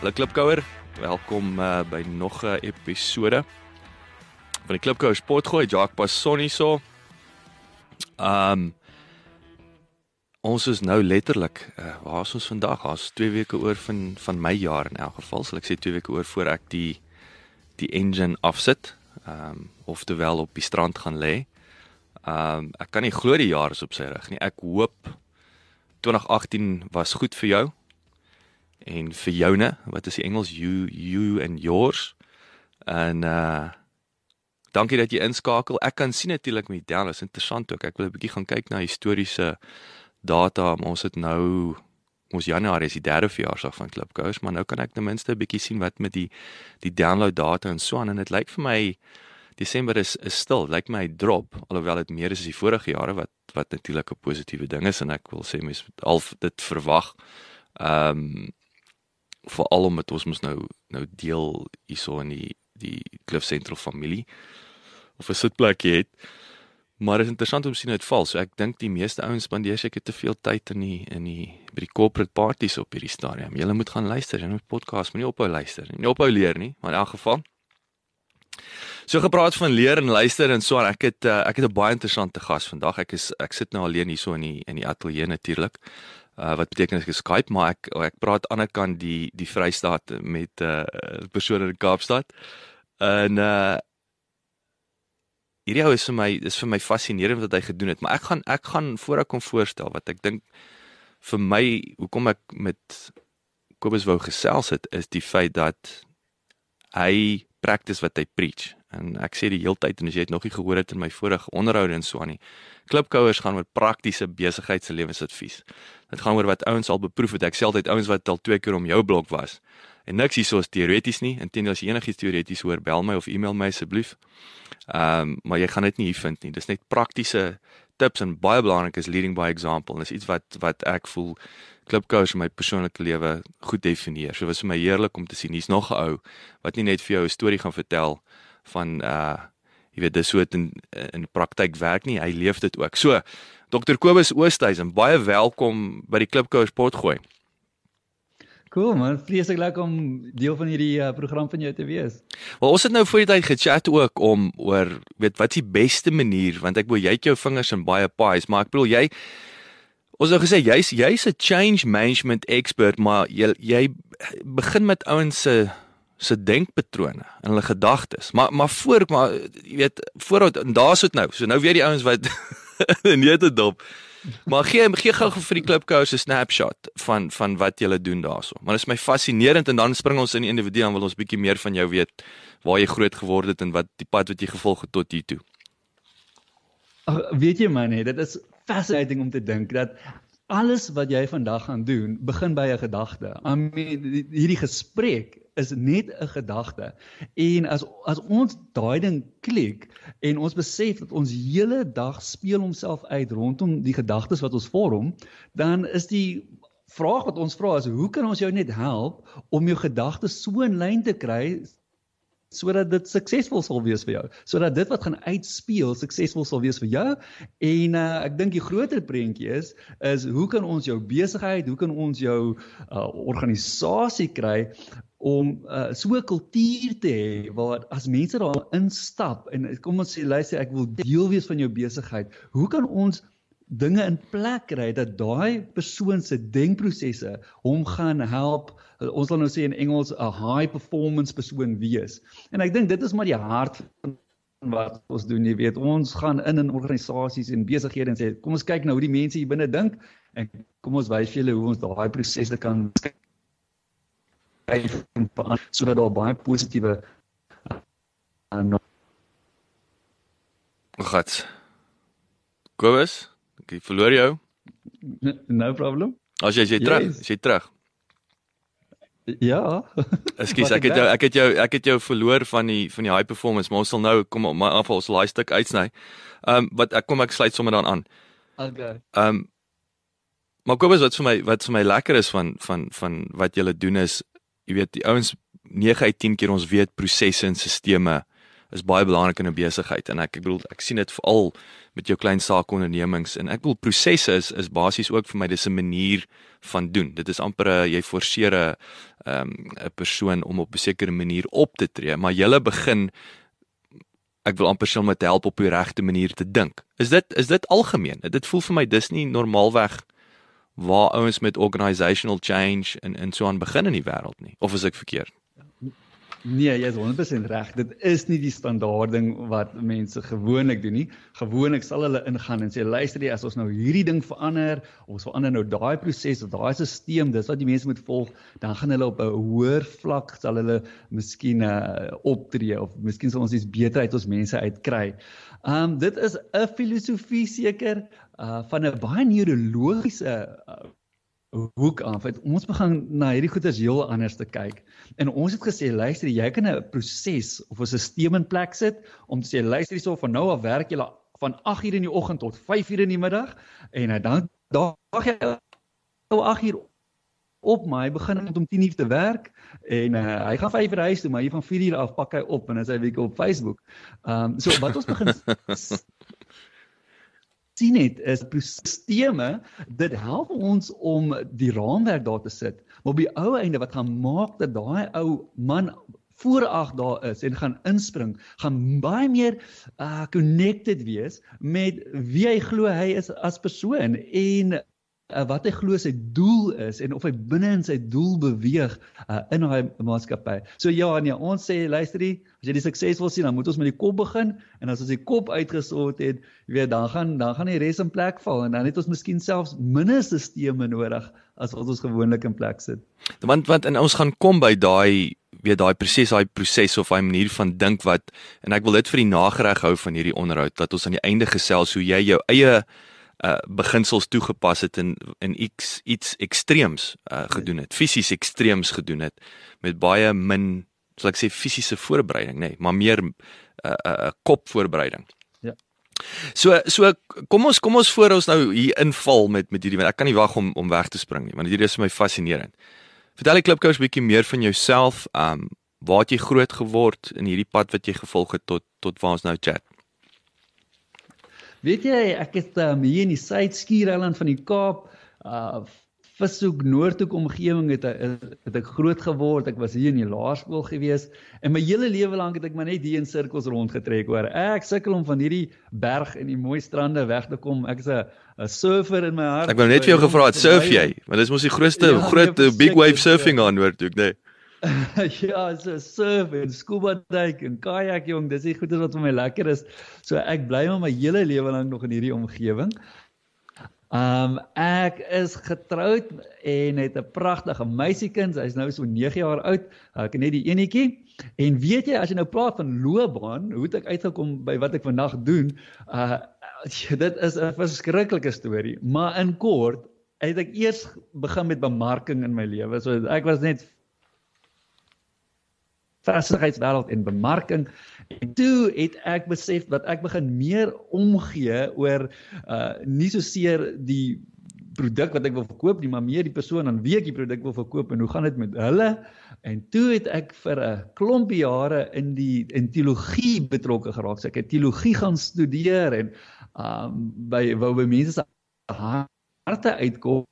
Hallo Klipkouer, welkom uh, by nog 'n episode van die Klipkouer Sportgooi. Jacques Passon hierso. Um ons is nou letterlik, uh, waar is ons vandag? Ons 2 weke oor van van my jaar in elk geval. Sal ek sê 2 weke oor voor ek die die engine afsit. Um oftewel op die strand gaan lê. Um ek kan nie glo die jaar is op sy rug nie. Ek hoop 2018 was goed vir jou en vir joune wat is die Engels? You you and yours. En uh dankie dat jy inskakel. Ek kan sien natuurlik met die downloads interessant ook. Ek wil 'n bietjie gaan kyk na historiese data. Ons het nou ons Januarie is die derde verjaarsdag van Klipkous maar nou kan ek ten minste 'n bietjie sien wat met die die download data en so aan. En dit lyk vir my Desember is is stil. Lyk my drop alhoewel dit meer is as die vorige jare wat wat natuurlik 'n positiewe ding is. En ek wil sê mense al dit verwag. Ehm veral omdat ons mos nou nou deel hierso in die die Cliff Central familie of 'n sitplekjie het. Maar dit is interessant om sien dit val. So ek dink die meeste ouens spandeer seker te veel tyd in die in die by die corporate parties op hierdie stadium. Jy moet gaan luister, jy moet podcast, moenie ophou luister nie. Nie ophou leer nie, maar in elk geval. So gepraat van leer en luister en so aan. Ek het uh, ek het 'n baie interessante gas vandag. Ek is ek sit nou alleen hierso in die in die ateljee natuurlik uh, wat beteken ek Skype maar ek ek praat aan die ander kant die die Vrystaat met 'n uh, persoon in Kaapstad. En uh hierdie ou is vir my is vir my fascinerend wat hy gedoen het, maar ek gaan ek gaan voor ek kom voorstel wat ek dink vir my hoekom ek met Kobus wou gesels het is die feit dat hy practice wat hy preach. En ek sê die heeltyd en as jy dit nog nie gehoor het in my vorige onderhoude en so aan nie klipkouers gaan oor praktiese besigheids- en lewensadvies dit gaan oor wat ouens al beproef het. Ek sê altyd ouens wat al twee keer om jou blok was en niks hierso is teoreties nie. Intendeel as jy enigiets teoreties hoor bel my of e-mail my asseblief. Ehm um, maar jy gaan dit nie hier vind nie. Dis net praktiese tips en baie belangrik is leading by example. En dis iets wat wat ek voel klipkous in my persoonlike lewe goed definieer. So was vir my heerlik om te sien hier's nog 'n ou wat nie net vir jou 'n storie gaan vertel van uh jy weet dis so dit in in praktyk werk nie, hy leef dit ook. So Dr Kobus Oosthuizen, baie welkom by die Klipkous Sport gooi. Cool man, vreeslik lekker om deel van hierdie uh, program van jou te wees. Wel ons het nou voor die tyd gechat ook om oor weet wat is die beste manier want ek wil jy het jou vingers in baie pies, maar ek bedoel jy Ons het gesê jy's jy's 'n change management expert, maar jy jy begin met ouens se se denkpatrone en hulle gedagtes. Maar maar voor maar jy weet vooruit en daar's dit nou. So nou weer die ouens wat nee dit dop. Maar gee gee gou vir die klipkous 'n snapshot van van wat jy doen daarso. Maar dit is my fascinerend en dan spring ons in die individu en wil ons bietjie meer van jou weet waar jy groot geword het en wat die pad wat jy gevolg het tot hier toe. Ag weet jy man, dit is fascinating om te dink dat alles wat jy vandag gaan doen begin by 'n gedagte. I mean hierdie gesprek is net 'n gedagte. En as as ons daai ding klik en ons besef dat ons hele dag speel homself uit rondom die gedagtes wat ons vorm, dan is die vraag wat ons vra is hoe kan ons jou net help om jou gedagtes so in lyn te kry sodat dit suksesvol sal wees vir jou. Sodat dit wat gaan uitspeel suksesvol sal wees vir jou. En uh, ek dink die groter prentjie is is hoe kan ons jou besigheid, hoe kan ons jou uh, organisasie kry om uh, so 'n kultuur te hê waar as mense daar instap en kom ons sê luister ek wil deel wees van jou besigheid. Hoe kan ons dinge in plek kry dat daai persoon se denkprosesse hom gaan help ons sal nou sê in Engels 'n high performance persoon wees. En ek dink dit is maar die hart van wat ons doen, jy weet, ons gaan in in organisasies en besighede en sê kom ons kyk nou hoe die mense hier binne dink en kom ons wys vir julle hoe ons daai prosesse kan skryf sodat daar baie positiewe uh, Gats. Kobus, ek verloor jou. No problem. As jy jy terug, Yes. jy terug. Ja. Ekskuus, ek het jou weg? ek het jou ek het jou verloor van die van die high performance, maar ons sal nou kom op my af ons laaste stuk uitsny. Ehm um, wat ek kom ek sluit sommer dan aan. Okay. Ehm um, maar Kobus wat vir my wat vir my lekker is van van van wat julle doen is jy weet die ouens 9 uit 10 keer ons weet prosesse en sisteme is baie belangrik in 'n besigheid en ek ek bedoel ek sien dit veral met jou klein saakondernemings en ek bedoel prosesse is is basies ook vir my dis 'n manier van doen. Dit is amper 'n jy forceer 'n ehm 'n persoon om op 'n sekere manier op te tree, maar jy begin ek wil amper sê om met help op die regte manier te dink. Is dit is dit algemeen? Dit voel vir my dis nie normaalweg waar ouens met organisational change en en so aan begin in die wêreld nie. Of is ek verkeerd? Nee, jy is 100% reg. Dit is nie die standaard ding wat mense gewoonlik doen nie. Gewoonlik sal hulle ingaan en sê luister jy as ons nou hierdie ding verander, ons verander nou daai proses of daai stelsel, dis wat die mense moet volg, dan gaan hulle op 'n hoër vlak sal hulle miskien uh, optree of miskien sal ons iets beter uit ons mense uitkry. Um dit is 'n filosofie seker uh van 'n baie neurologiese uh, hoek af. Het ons begin na hierdie goeders heel anders te kyk. En ons het gesê, luister, jy kan 'n proses of 'n stelsel in plek sit om te sê, luister hierso van nou af werk jy van 8 uur in die oggend tot 5 uur in die middag en uh, dan daag jy ou 8 uur op hy begin om 10 uur te werk en uh, hy gaan 5 uur huis toe maar hier van 4 uur af pak hy op en dan is hy weer op Facebook. Ehm um, so wat ons begin sien het is sisteme dit help ons om die raamwerk daar te sit. Maar op die ou einde wat gaan maak dat daai ou man voor ag daar is en gaan inspring, gaan baie meer uh connected wees met wie hy glo hy is as persoon en uh, wat hy glo sy doel is en of hy binne in sy doel beweeg uh, in daai maatskappy. So ja nee, ons sê luisterie, as jy die sukses wil sien, dan moet ons met die kop begin en as ons die kop uitgesort het, jy weet, dan gaan dan gaan die res in plek val en dan het ons miskien selfs minder stelsels nodig as wat ons gewoonlik in plek sit. Want want en ons gaan kom by daai weet daai proses daai proses of daai manier van dink wat en ek wil dit vir die nagereg hou van hierdie onderhoud dat ons aan die einde gesels hoe jy jou eie uh beginsels toegepas het in in iets iets ekstreems uh gedoen het fisies ekstreems gedoen het met baie min sal ek sê fisiese voorbereiding nê nee, maar meer 'n uh, uh, uh, kop voorbereiding Ja. So so kom ons kom ons voor ons nou hier inval met met hierdie want ek kan nie wag om om weg te spring nie want hierdie is vir my fascinerend. Vertel die klipkous 'n bietjie meer van jouself. Um waar het jy groot geword in hierdie pad wat jy gevolg het tot tot waar ons nou chat? Weet jy, ek het um, hier in die Suid-Skiereiland van die Kaap, uh Vishoek Noordhoek omgewing het, het ek groot geword. Ek was hier in die laerskool gewees en my hele lewe lank het ek maar net hier in sirkels rondgetrek hoor. Ek sukkel om van hierdie berg en die mooi strande weg te kom. Ek is 'n 'n surfer in my hart. Ek wou net vir jou gevra het, surf jy? Want dis mos die grootste Ja, groot nee, uh, big wave surfing aan Noordhoek, nee. ja, so surf en scuba duik en kajak jong, dis die goeie wat vir my lekker is. So ek bly maar my hele lewe lank nog in hierdie omgewing. Um ek is getroud en het 'n pragtige meisiekind. Sy's nou so 9 jaar oud. Ek het net die enetjie. En weet jy as jy nou praat van loopbaan, hoe het ek uitgekom by wat ek vandag doen? Uh dit is 'n verskriklike storie, maar in kort het ek eers begin met bemarking in my lewe. So ek was net vestigheidswêreld en bemarking. En toe het ek besef dat ek begin meer omgee oor uh nie so seer die produk wat ek wil verkoop nie, maar meer die persoon aan wie ek die produk wil verkoop en hoe gaan dit met hulle? En toe het ek vir 'n klompie jare in die in teologie betrokke geraak. So ek het teologie gaan studeer en um by wou by mense se harte uitkom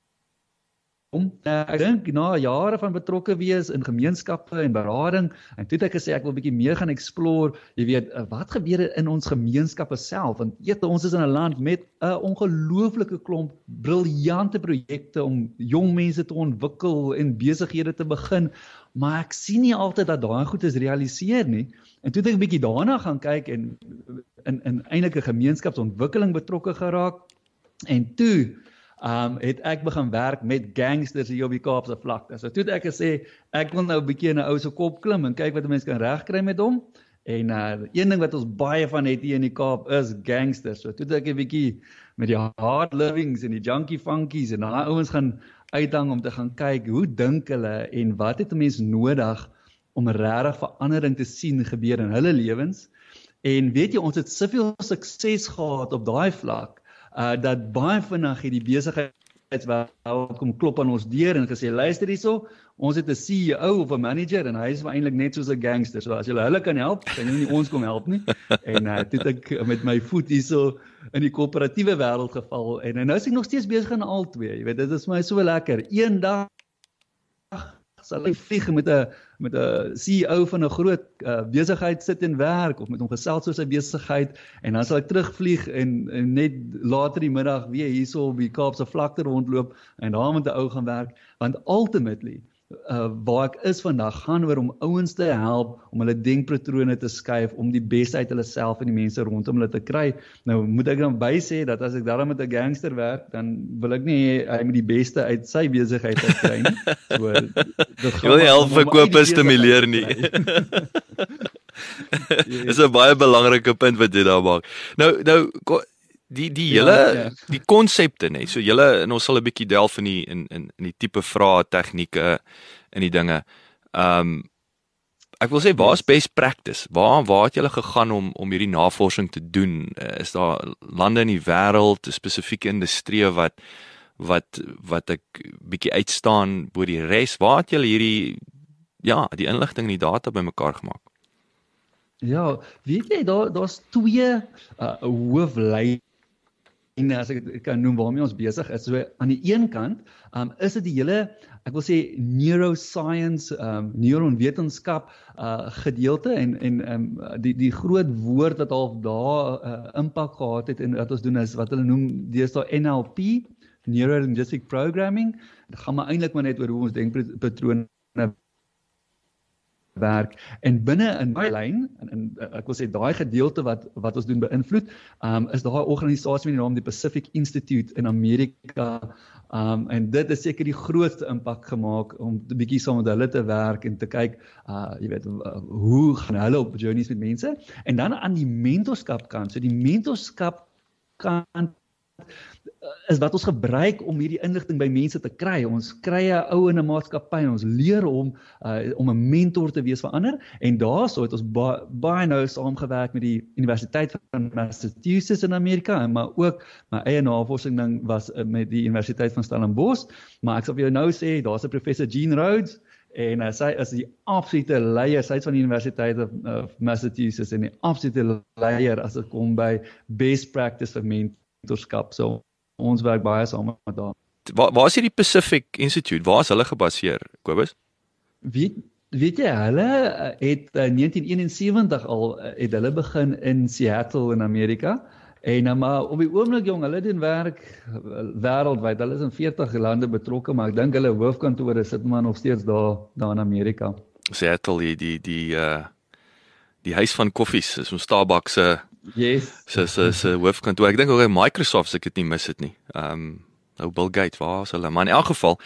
om uh, ek dink na jare van betrokke wees in gemeenskappe en berading en toe het ek gesê ek wil bietjie meer gaan explore, jy weet, uh, wat gebeur in ons gemeenskappe self? Want weet ons is in 'n land met 'n uh, ongelooflike klomp briljante projekte om jong mense te ontwikkel en besighede te begin, maar ek sien nie altyd dat daai goed is realiseer nie. En toe het ek 'n bietjie daarna gaan kyk en in in eintlik 'n gemeenskapsontwikkeling betrokke geraak. En toe um het ek begin werk met gangsters hier op die Kaapse vlakte. So toe het ek gesê ek wil nou 'n bietjie in 'n ou se kop klim en kyk wat 'n mens kan regkry met hom. En uh een ding wat ons baie van het hier in die Kaap is gangsters. So toe het ek 'n bietjie met die hard livings en die junkie funkies en daai ouens gaan uithang om te gaan kyk hoe dink hulle en wat het 'n mens nodig om regtig verandering te sien gebeur in hulle lewens. En weet jy ons het soveel sukses gehad op daai vlak uh dat baie vinnig hierdie besigheidswêreld kom klop aan ons deur en gesê luister hierso ons het 'n CEO of 'n manager en hy is eintlik net soos 'n gangster. So as jy hulle kan help, kan jy nie ons kom help nie. En uh, toe ek met my voet hierso in die koöperatiewe wêreld geval en, en nou is ek nog steeds besig aan al twee. Jy weet, dit is vir my so lekker. Eendag sal hy vlieg met 'n met 'n CEO van 'n groot uh, besigheid sit en werk of met hom gesels oor sy besigheid en dan sal hy terugvlieg en, en net later die middag weer hierso op die Kaapse vlakte rondloop en daar met 'n ou gaan werk want ultimately uh, waar ek is vandag gaan oor om ouens te help om hulle denkpatrone te skuif om die beste uit hulle self en die mense rondom hulle te kry. Nou moet ek dan by sê dat as ek daarmee met 'n gangster werk, dan wil ek nie hy met die beste uit sy besigheid uit kry nie. So dit wil nie help verkoop stimuleer nie. Dis 'n baie belangrike punt wat jy daar maak. Nou nou die die hele ja, ja. die konsepte nê. So julle en ons sal 'n bietjie delf in die in in in die tipe vrae, tegnieke in die dinge. Ehm um, ek wil sê waar's best practice? Waar waar het julle gegaan om om hierdie navorsing te doen? Uh, is daar lande in die wêreld, spesifieke industrieë wat wat wat ek bietjie uitstaan bo die res? Waar het julle hierdie ja, die inligting en die data bymekaar gemaak? Ja, weet jy daar daar's twee uh, hooflyn en as ek kan noem waarmee ons besig is. So aan die een kant, um is dit die hele ek wil sê neuroscience, um neuronwetenskap uh gedeelte en en um die die groot woord wat half daar 'n uh, impak gehad het en wat ons doen is wat hulle noem deesdae NLP, neuro linguistic programming. Dit gaan maar eintlik maar net oor hoe ons denkpatrone werk en binne in my lyn en, en ek wil sê daai gedeelte wat wat ons doen beïnvloed, um is daai organisasie met die naam die Pacific Institute in Amerika. Um en dit het seker die grootste impak gemaak om 'n bietjie saam met hulle te werk en te kyk uh jy weet hoe gaan hulle op journeys met mense en dan aan die mentorskap kant. So die mentorskap kant is wat ons gebruik om hierdie inligting by mense te kry. Ons kry 'n ou in 'n maatskappy en ons leer hom uh, om 'n mentor te wees vir ander en daaroor het ons baie ba nou saamgewerk met die Universiteit van Massachusetts in Amerika maar ook my eie navorsing ding was uh, met die Universiteit van Stellenbosch. Maar ek sal vir jou nou sê, daar's 'n professor Gene Rhodes en uh, sy is die absolute leier sy's van die Universiteit of uh, Massachusetts en die absolute leier as dit kom by best practice vir mentorskap. So ons werk baie saam met daar. Waar waar is hierdie Pacific Institute? Waar is hulle gebaseer, Kobus? Weet weet jy hulle eh, het uh, eh, 1971 al uh, het hulle begin in Seattle in Amerika. En nou maar op die oomblik jong, hulle doen werk wêreldwyd. Hulle is in 40 lande betrokke, maar ek dink hulle hoofkantore sit maar nog steeds daar daar in Amerika. Seattle die die die uh die huis van koffies, is ons Starbucks se uh, Yes. So so so hoofkantoor. Ek dink ook Microsoft se ek dit nie mis dit nie. Ehm um, nou Bill Gates, waar is hulle? Maar in elk geval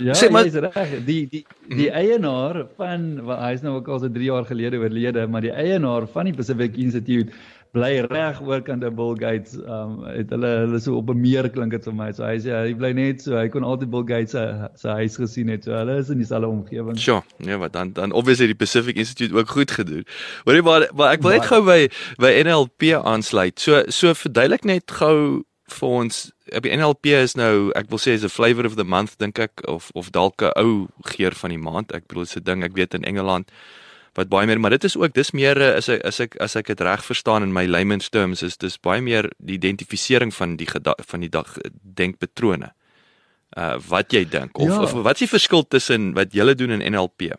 Ja, sê maar reg. Die die die mm. eienaar van hy is nou ook al so 3 jaar gelede oorlede, maar die eienaar van die Pacific Institute bly reg oorkant aan Bill Gates. Um het hulle hulle so op 'n meer klink dit vir my. So hy sê hy bly net so. Hy kon altyd Bill Gates se se huis gesien het. So hulle is in dieselfde omgewing. Ja, maar dan dan obviously die Pacific Institute ook goed gedoen. Hoorie maar maar ek wil net gou by by NLP aansluit. So so verduidelik net gou vir ons op die NLP is nou ek wil sê is a flavor of the month dink ek of of dalk 'n ou geur van die maand. Ek bedoel se ding ek weet in Engeland wat baie meer maar dit is ook dis meer eh, is ek as ek as ek dit reg verstaan in my layman's terms is dis baie meer die identifisering van die van die dag denkpatrone. Uh wat jy dink of, ja. of wat is die verskil tussen wat jy doen in NLP?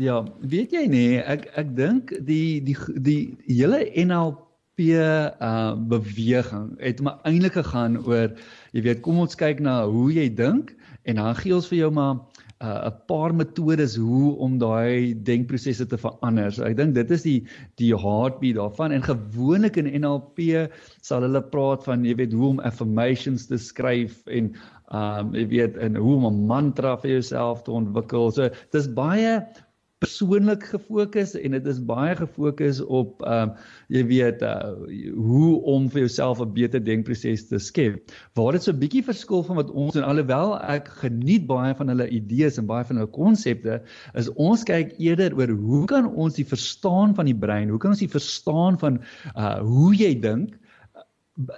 Ja, weet jy nie, ek ek dink die die die hele NLP uh beweging het maar eintlik gegaan oor jy weet kom ons kyk na hoe jy dink en dan gee ons vir jou maar 'n uh, paar metodes hoe om daai denkprosesse te verander. So ek dink dit is die die heartbeat daarvan en gewoonlik in NLP sal hulle praat van jy weet hoe om affirmations te skryf en um jy weet en hoe om 'n mantra vir jouself te ontwikkel. So dis baie persoonlik gefokus en dit is baie gefokus op ehm um, jy weet uh, hoe om vir jouself 'n beter denkproses te skep. Waar dit so 'n bietjie verskil van wat ons doen alhoewel ek geniet baie van hulle idees en baie van hulle konsepte, is ons kyk eerder oor hoe kan ons die verstaan van die brein, hoe kan ons die verstaan van uh hoe jy dink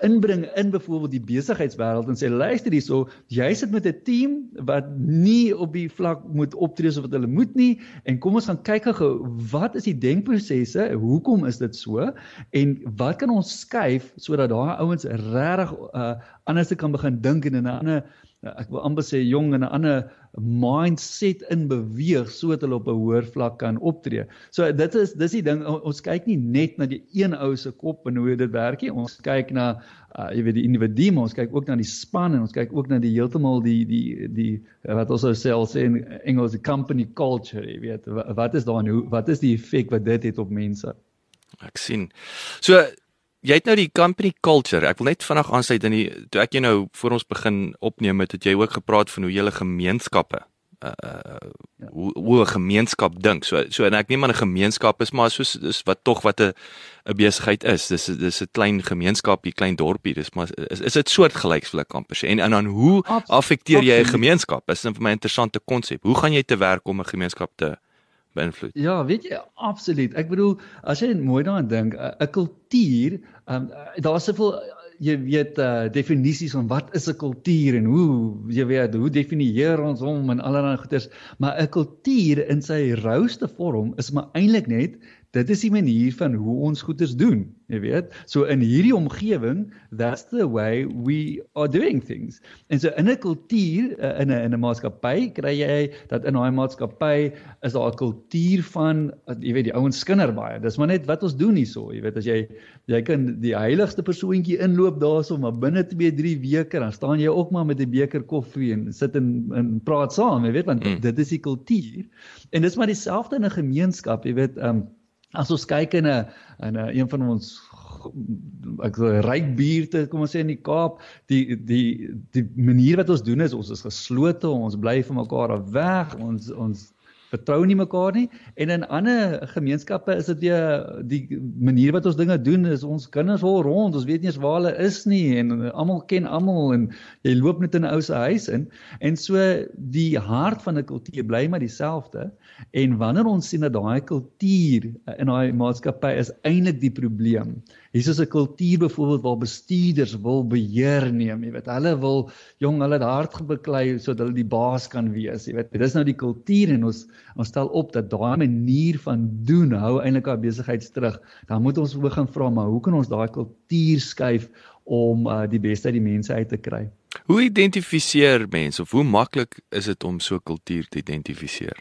inbring in byvoorbeeld die besigheidswêreld en sê luister hierso jy sit met 'n team wat nie op die vlak moet optree so wat hulle moet nie en kom ons gaan kyk gou wat is die denkprosesse? Hoekom is dit so? En wat kan ons skuif sodat daai ouens regtig uh, anders kan begin dink en in 'n ander ek wil amper sê jong in 'n ander mindset in beweeg sodat hulle op 'n hoër vlak kan optree. So dit is dis die ding ons kyk nie net na die een ou se kop en hoe dit werk nie. Ons kyk na uh, jy weet die individu, maar ons kyk ook na die span en ons kyk ook na die heeltemal die die die wat ons sou sê in Engels die company culture, jy weet wat is daar en hoe wat is die effek wat dit het op mense? Ek sien. So jy het nou die company culture. Ek wil net vinnig aansluit in die toe ek jou nou voor ons begin opneem het, het jy ook gepraat van hoe julle gemeenskappe uh uh hoe hoe 'n gemeenskap dink. So so en ek neem aan 'n gemeenskap is maar soos dis wat tog wat 'n 'n besigheid is. Dis dis 'n klein gemeenskapie, klein dorpie. Dis maar is is dit soortgelyks vir 'n kampus. En en dan hoe affekteer jy 'n gemeenskap? Dis 'n vir my interessante konsep. Hoe gaan jy te werk om 'n gemeenskap te beïnvloed. Ja, weet jy absoluut. Ek bedoel as jy mooi daaraan dink, 'n kultuur, um, daar's soveel jy weet uh, definisies van wat is 'n kultuur en hoe jy weet hoe definieer ons hom en allerlei goeters, maar 'n kultuur in sy rouste vorm is maar eintlik net dit is die manier van hoe ons goeders doen, jy weet. So in hierdie omgewing, that's the way we are doing things. En so in 'n kultuur, eh, in 'n in 'n maatskappy, kry jy dat in daai maatskappy is daar 'n kultuur van jy weet die ouens skinder baie. Dis maar net wat ons doen hierso, jy weet as jy jy kan die heiligste persoontjie inloop daarso, maar binne 2, 3 weke dan staan jy ook maar met 'n beker koffie en sit en en praat saam, jy weet want mm. dit is die kultuur. En dis maar dieselfde in 'n gemeenskap, jy weet, um, As ons kyk in 'n in 'n een van ons ek sê ryk buurte, kom ons sê in die Kaap, die die die manier wat ons doen is ons is geslote, ons bly vir mekaar weg, ons ons vertrou nie mekaar nie. En in ander gemeenskappe is dit weer die manier wat ons dinge doen is ons kinders hol rond ons weet nie eens waar hulle is nie en almal ken almal en jy loop net in 'n ou se huis in. En so die hart van 'n kultuur bly maar dieselfde. En wanneer ons sien dat daai kultuur in daai maatskappy is eintlik die probleem Hier is 'n kultuur byvoorbeeld waar bestuurders wil beheer neem, jy weet, hulle wil jong hulle hart gebeklei sodat hulle die baas kan wees, jy weet. Dit is nou die kultuur en ons ons stel op dat daai manier van doen hou eintlik haar besigheids terug. Dan moet ons begin vra maar hoe kan ons daai kultuur skuif om uh, die beste uit die mense uit te kry? Hoe identifiseer mense of hoe maklik is dit om so 'n kultuur te identifiseer?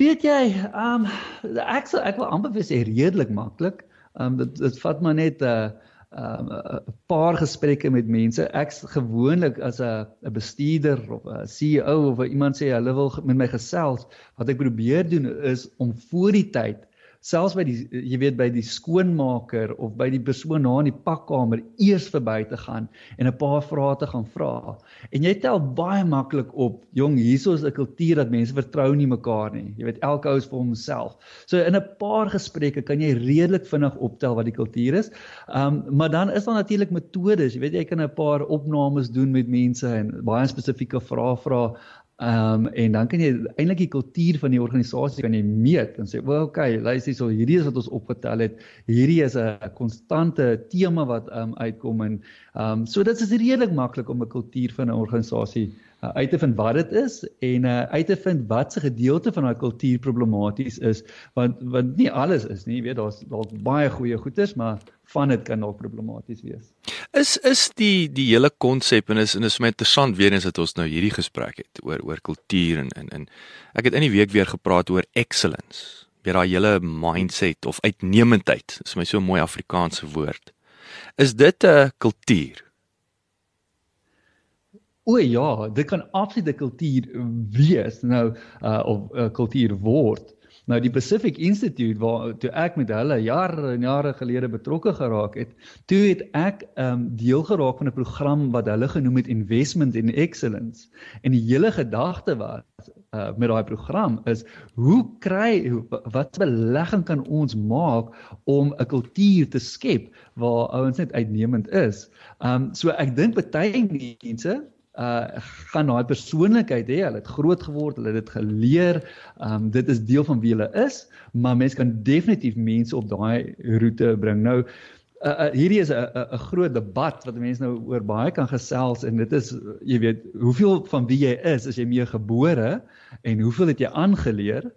Weet jy, ehm um, ek sal ek wil amper sê redelik maklik. Ehm um, dit dit vat maar net 'n uh, 'n paar gesprekke met mense. Ek's gewoonlik as 'n 'n bestuurder of 'n CEO of iemand sê hulle wil met my gesels, wat ek probeer doen is om voor die tyd selfs by die jy weet by die skoonmaker of by die persoon na in die pakkamer eers verby te gaan en 'n paar vrae te gaan vra. En jy tel baie maklik op, jong, hierso is 'n kultuur dat mense vertrou nie mekaar nie. Jy weet elke ou is vir homself. So in 'n paar gesprekke kan jy redelik vinnig optel wat die kultuur is. Ehm um, maar dan is daar natuurlik metodes. Jy weet jy kan 'n paar opnames doen met mense en baie spesifieke vrae vra Ehm um, en dan kan jy eintlik die kultuur van die organisasie kan jy meet en sê, "Wel, okay, luister hierso, hierdie is wat ons opgetel het. Hierdie is 'n konstante tema wat ehm um, uitkom en ehm um, so dit is redelik maklik om 'n kultuur van 'n organisasie uh, uit te vind wat dit is en uh, uit te vind wat se gedeelte van daai kultuur problematies is, want want nie alles is nie, jy weet, daar's dalk baie goeie goeders, maar van dit kan dalk problematies wees. Is is die die hele konsep en is en is my interessant weer eens dat ons nou hierdie gesprek het oor oor kultuur en en en ek het in die week weer gepraat oor excellence. Weer daai hele mindset of uitnemendheid. Dis my so 'n mooi Afrikaanse woord. Is dit 'n kultuur? O ja, dit kan absoluut 'n kultuur wees nou uh, of 'n uh, kultuur word. Nou die Pacific Institute waar toe ek met hulle jare en jare gelede betrokke geraak het, toe het ek um deel geraak van 'n program wat hulle genoem het Investment in Excellence. En die hele gedagte was uh met daai program is hoe kry wat belegging kan ons maak om 'n kultuur te skep waar ouens net uitnemend is. Um so ek dink baie mense uh gaan daai persoonlikheid hê. Hulle het groot geword, hulle het dit geleer. Um dit is deel van wie hulle is, maar mense kan definitief mense op daai roete bring. Nou uh, uh hierdie is 'n 'n groot debat wat mense nou oor baie kan gesels en dit is jy weet, hoeveel van wie jy is as jy mee gebore en hoeveel het jy aangeleer?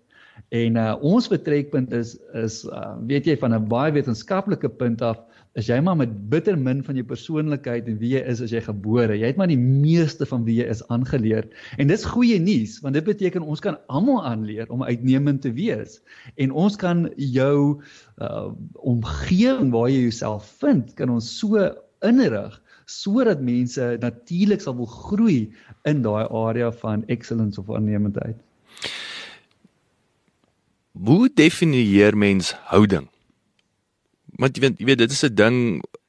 En uh ons vertrekpunt is is uh weet jy van 'n baie wetenskaplike punt af is jy maar met bitter min van jou persoonlikheid en wie jy is as jy gebore. Jy het maar die meeste van wie jy is aangeleer. En dis goeie nuus want dit beteken ons kan almal aanleer om uitnemend te wees. En ons kan jou uh omgewing waar jy jouself vind, kan ons so inrig sodat mense natuurlik sal wil groei in daai area van excellence of aannemendheid. Hoe definieer mens houding? Want jy weet jy weet dit is 'n ding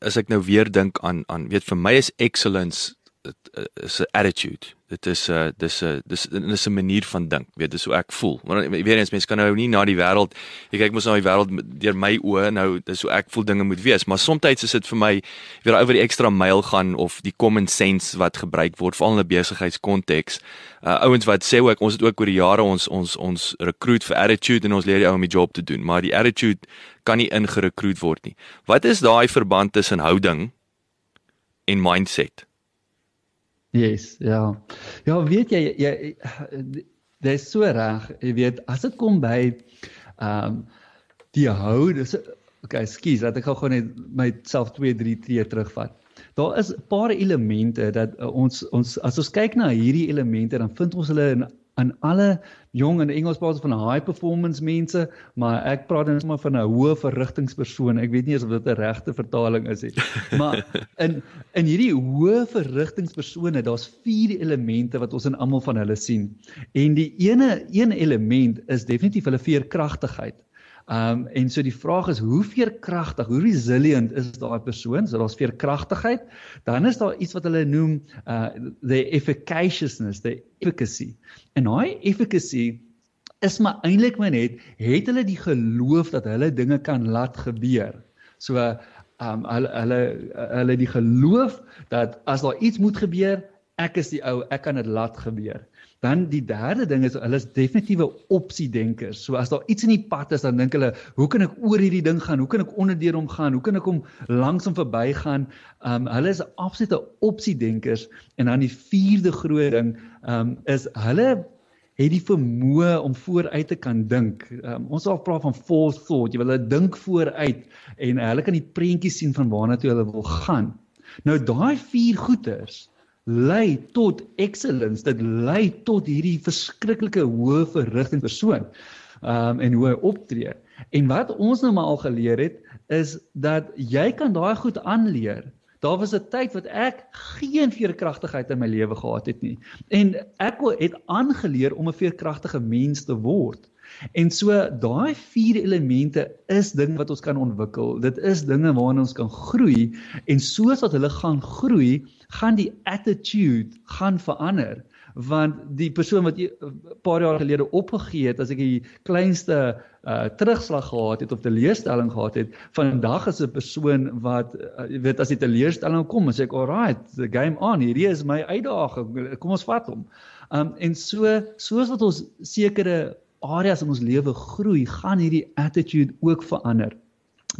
as ek nou weer dink aan aan weet vir my is excellence dit is 'n attitude. Dit is 'n uh, dis 'n dis is 'n manier van dink. Weet dis hoe ek voel. Maar weer eens mense kan nou nie na die wêreld jy kyk mos na die wêreld deur my oë nou dis hoe ek voel dinge moet wees. Maar soms is dit vir my weer oor die ekstra myl gaan of die common sense wat gebruik word veral in 'n besigheidskonteks. Uh, ouens wat sê ook ons het ook oor die jare ons ons ons recruit vir attitude en ons leer die ou om die job te doen. Maar die attitude kan nie ingerekruut word nie. Wat is daai verband tussen houding en mindset Yes, ja. Ja, weet jy jy dit is so reg. Jy weet, as dit kom by ehm um, die hou, dis okay, skus, laat ek gou net myself 2 3 tree terugvat. Daar is 'n paar elemente dat uh, ons ons as ons kyk na hierdie elemente, dan vind ons hulle in aan alle jong en Engels praat van high performance mense, maar ek praat net maar van 'n hoë verrigtingspersoon. Ek weet nie of dit 'n regte vertaling is nie. Maar in in hierdie hoë verrigtingspersone, daar's vier elemente wat ons in almal van hulle sien. En die ene een element is definitief hulle veerkragtigheid. Um en so die vraag is hoe veerkragtig, hoe resilient is daai persoon? So daar's veerkragtigheid. Dan is daar iets wat hulle noem uh the efficaciousness, the efficacy. En daai efficacy is maar eintlik maar net het hulle die geloof dat hulle dinge kan laat gebeur. So um hulle hulle hulle die geloof dat as daar iets moet gebeur, ek is die ou, ek kan dit laat gebeur. Dan die derde ding is hulle is definitiewe opsiedenkers. So as daar iets in die pad is, dan dink hulle, hoe kan ek oor hierdie ding gaan? Hoe kan ek onderdeur hom gaan? Hoe kan ek hom langsom verbygaan? Um hulle is absolute opsiedenkers en dan die vierde groot ding um is hulle het die vermoë om vooruit te kan dink. Um, ons al praat van forethought. Jy wil hulle dink vooruit en hulle kan die prentjies sien van waarna toe hulle wil gaan. Nou daai vier goeters lei tot excellence dit lei tot hierdie verskriklike hoë verrigting persoon um en hoe hy optree. En wat ons nou maar al geleer het is dat jy kan daai goed aanleer. Daar was 'n tyd wat ek geen veerkragtigheid in my lewe gehad het nie. En ek het aangeleer om 'n veerkragtige mens te word En so daai vier elemente is ding wat ons kan ontwikkel. Dit is dinge waarna ons kan groei en soos wat hulle gaan groei, gaan die attitude gaan verander. Want die persoon wat 'n paar jaar gelede opgegee het as ek die kleinste uh terugslag gehad het of teleurstelling gehad het vandag is 'n persoon wat uh, weet as die teleurstelling kom sê ek alright the game on. Hierdie is my uitdaging. Kom ons vat hom. Um en so soos wat ons sekere areas in ons lewe groei, gaan hierdie attitude ook verander.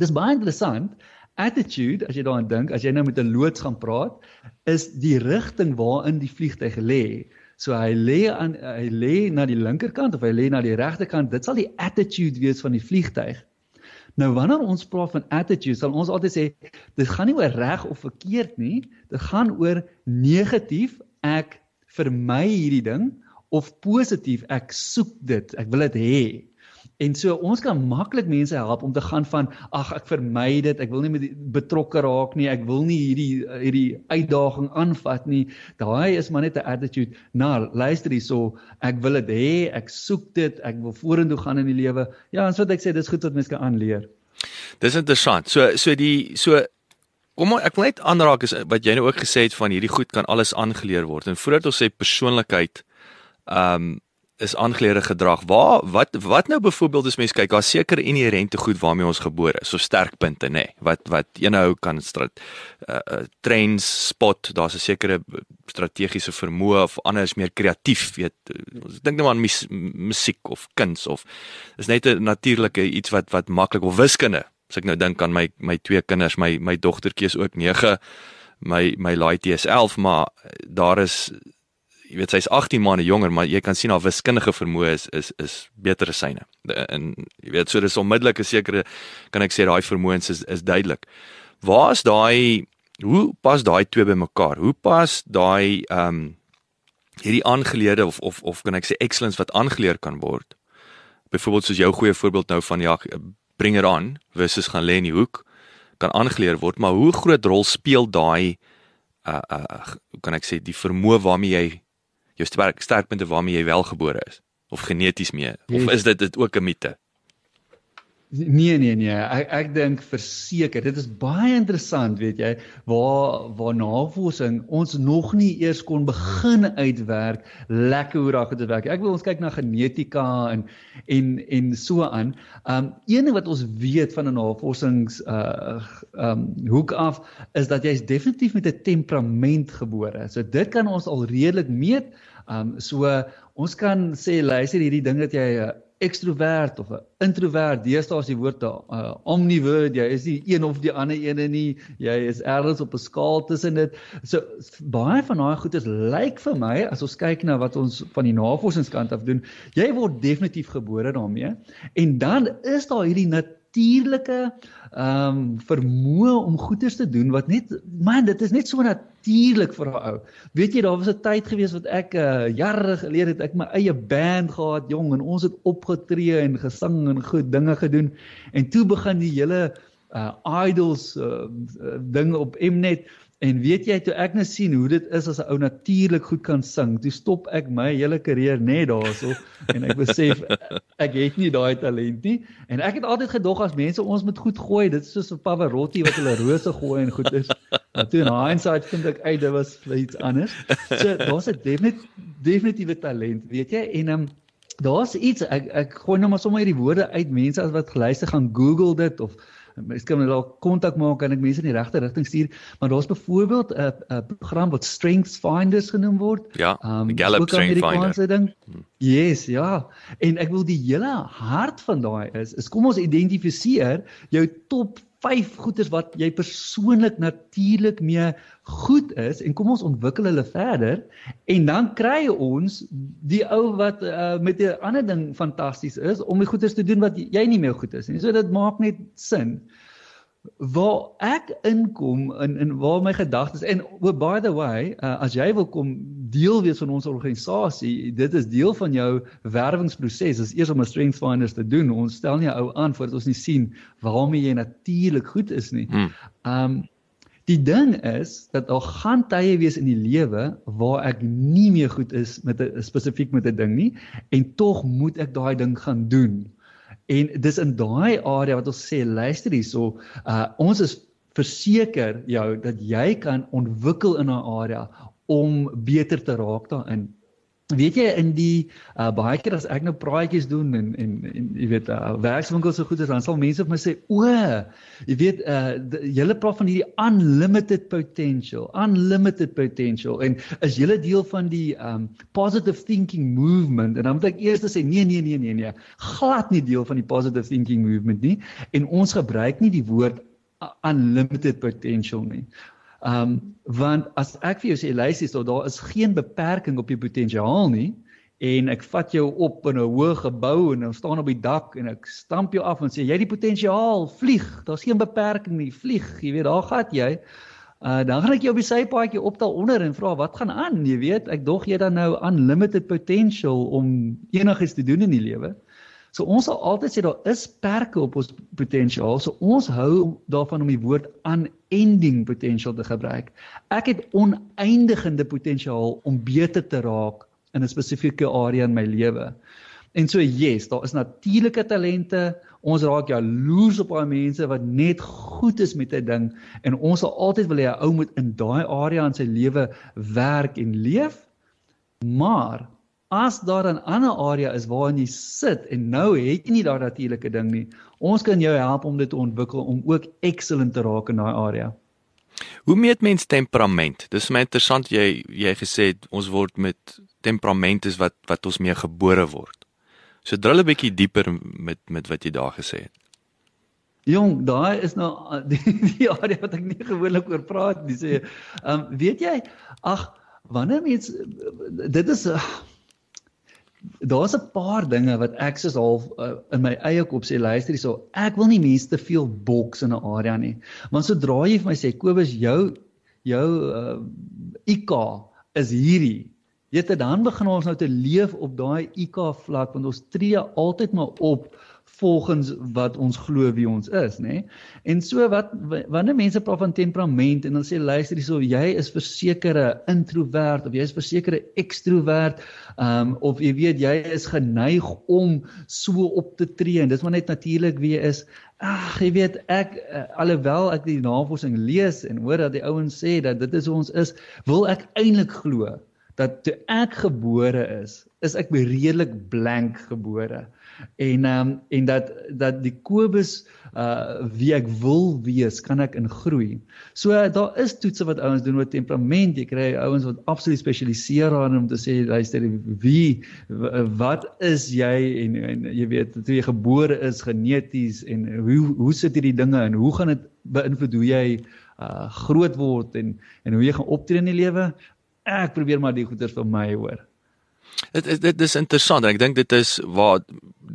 Dis baie interessant. Attitude, as jy daaraan dink, as jy nou met 'n loods gaan praat, is die rigting waarin die vliegtyg lê. So hy lê aan hy lê na die linkerkant of hy lê na die regterkant. Dit sal die attitude wees van die vliegtyg. Nou wanneer ons praat van attitude, sal ons altyd sê dit gaan nie oor reg of verkeerd nie, dit gaan oor negatief ek vermy hierdie ding of positief ek soek dit ek wil dit hê en so ons kan maklik mense help om te gaan van ag ek vermy dit, ek wil nie met betrokke raak nie, ek wil nie hierdie hierdie uitdaging aanvat nie. Daai is maar net 'n attitude. Nou, luister hierso, ek wil dit hê, ek soek dit, ek wil vorentoe gaan in die lewe. Ja, en so wat ek sê, dis goed wat mense kan aanleer. Dis interessant. So so die so kom maar ek wil net aanraak is wat jy nou ook gesê het van hierdie goed kan alles aangeleer word. En voordat ons sê persoonlikheid ehm um, is aangeleerde gedrag. Waar wat wat nou byvoorbeeld as mens kyk, daar seker inherente goed waarmee ons gebore is, so sterkpunte nê, nee, wat wat eenhou kan strat uh, uh trends spot, daar's 'n sekere strategiese vermoë of anders meer kreatief, weet. Ons dink net aan mus, musiek of kuns of is net 'n natuurlike iets wat wat maklik of wiskunde. As ek nou dink aan my my twee kinders, my my dogtertjie is ook 9 my my laaitie is 11 maar daar is jy weet sy's 18 maande jonger, maar jy kan sien haar wiskundige vermoë is is is beter as syne. En jy weet so dis onmiddellik 'n sekere kan ek sê daai vermoëns is is duidelik. Waar is daai hoe pas daai twee bymekaar? Hoe pas daai ehm um, hierdie aangeleerde of of of kan ek sê excellence wat aangeleer kan word? Byvoorbeeld soos jou goeie voorbeeld nou van ja, bring it on versus gaan lê in die hoek kan aangeleer word, maar hoe groot rol speel daai uh uh hoe kan ek sê die vermoë waarmee jy jou sterk sterkpunte waarmee jy wel gebore is of geneties mee of is dit dit ook 'n mite? Nee nee nee, ek ek dink verseker, dit is baie interessant, weet jy, waar waar navorsing ons nog nie eers kon begin uitwerk lekker hoe daai dit werk. Ek wil ons kyk na genetika en en en so aan. Um een ding wat ons weet van 'n navorsings uh um hoek af is dat jy's definitief met 'n temperament gebore. So dit kan ons al redelik meet. Um so ons kan sê luister hierdie ding dat jy 'n ekstrovert of 'n introvert, deesdae is die woord 'n uh, omnivore, jy is nie een of die ander ene nie, jy is ergens op 'n skaal tussen dit. So baie van daai goedes lyk vir my as ons kyk na wat ons van die navorsingskant af doen, jy word definitief gebore daarmee. En dan is daar hierdie natuurlike ehm um, vermoë om goeders te doen wat net man dit is net so natuurlik vir 'n ou. Weet jy daar was 'n tyd gewees wat ek uh, jare gelede het ek my eie band gehad jong en ons het opgetree en gesing en goed dinge gedoen en toe begin die hele uh, idols uh, ding op Mnet En weet jy toe ek nou sien hoe dit is as 'n ou natuurlik goed kan sing, toe stop ek my hele karier net daarso en ek besef ek het nie daai talent nie. En ek het altyd gedog as mense ons moet goed gooi, dit is soos 'n Pavarotti wat hulle rose gooi en goed is. Maar toe in hindsight vind ek uit dit was iets anders. So daar's 'n definitief definitiewe talent, weet jy? En um, daar's iets ek ek gooi nou maar sommer hierdie woorde uit mense as wat geluister gaan Google dit of Mens kan dalk kontak maak en ek mense in die regte rigting stuur, maar daar's byvoorbeeld 'n 'n program wat Strengths Finders genoem word. Ja, um, Gallup Strengths Finder. Ding. Hmm. Yes, ja. En ek wil die hele hart van daai is is kom ons identifiseer jou top 5 goeders wat jy persoonlik natuurlik mee goed is en kom ons ontwikkel hulle verder en dan kry ons die ou wat uh, met 'n ander ding fantasties is om die goeders te doen wat jy nie meer goed is nie. So dit maak net sin waar ek inkom in in waar my gedagtes en oh, by the way uh, as jy wil kom deel wees van ons organisasie dit is deel van jou werwingsproses is eers om 'n strength finders te doen ons stel nie ou aan voordat ons nie sien waarmee jy natuurlik goed is nie. Hmm. Um die ding is dat daar gaan tye wees in die lewe waar ek nie meer goed is met 'n spesifiek met 'n ding nie en tog moet ek daai ding gaan doen. En dis in daai area wat ons sê luister hierso, uh ons is verseker jou dat jy kan ontwikkel in 'n area om beter te raak daarin. Weet jy in die uh, baie keer as ek nou praatjies doen en en en jy weet uh, werkswinkels so goed is dan sal mense vir my sê o jy weet uh julle praat van hierdie unlimited potential unlimited potential. En is julle deel van die um positive thinking movement? En dan moet ek eers sê nee nee nee nee nee glad nie deel van die positive thinking movement nie. En ons gebruik nie die woord unlimited potential nie Ehm um, want as ek vir jou sê luister, so, daar is geen beperking op jou potensiaal nie en ek vat jou op in 'n hoë gebou en dan staan op die dak en ek stamp jou af en sê jy het die potensiaal, vlieg. Daar's geen beperking nie, vlieg. Jy weet, daar gaan jy. Uh dan gaan ek jou op die sypaadjie optel onder en vra wat gaan aan? Jy weet, ek dog jy dan nou unlimited potential om enigiets te doen in die lewe. So ons sal altyd sê daar is perke op ons potensiaal. So ons hou daarvan om die woord unending potential te gebruik. Ek het oneindigende potensiaal om beter te raak in 'n spesifieke area in my lewe. En so yes, daar is natuurlike talente. Ons raak jaloers op daai mense wat net goed is met 'n ding en ons sal altyd wil hê 'n ou moet in daai area in sy lewe werk en leef. Maar as daar 'n ander area is waarin jy sit en nou het jy nie daai natuurlike ding nie, ons kan jou help om dit te ontwikkel om ook excellent te raak in daai area. Hoe meet mens temperament? Dis my interessant jy jy gesê het ons word met temperament is wat wat ons mee gebore word. So drill 'n bietjie dieper met met wat jy daar gesê het. Jong, daai is nou die, die area wat ek nie gewoonlik oor praat nie. Sê, ehm um, weet jy, ag, wanneer mens dit is uh, daar's 'n paar dinge wat ek soos half uh, in my eie kop sê luister hierso ek wil nie mense te veel boks in 'n area nie. Want sodra jy vir my sê Kobus jou jou uh, IK is hierdie weet jy dan begin ons nou te leef op daai IK vlak want ons tree altyd maar op volgens wat ons glo wie ons is, nê? En so wat wanneer mense praat van temperament en dan sê luister hierso, jy is versekerde introvert of jy is versekerde ekstrovert, ehm um, of jy weet jy is geneig om so op te tree en dis maar net natuurlik wie jy is. Ag, jy weet ek uh, alhoewel ek die navorsing lees en hoor dat die ouens sê dat dit is hoe ons is, wil ek eintlik glo dat toe ek gebore is, is ek redelik blank gebore en ehm um, en dat dat die Kobus uh wie ek wil wees, kan ek in groei. So uh, daar is toetse wat ouens doen oor temperament. Jy kry ouens wat absoluut spesialiseer daarin om te sê luister wie wat is jy en en jy weet toe jy gebore is geneties en hoe hoe sit hierdie dinge en hoe gaan dit beïnvloed hoe jy uh groot word en en hoe jy gaan optree in die lewe? Ek probeer maar die goeters vir my hoor. Dit dit dit is interessant en ek dink dit is waar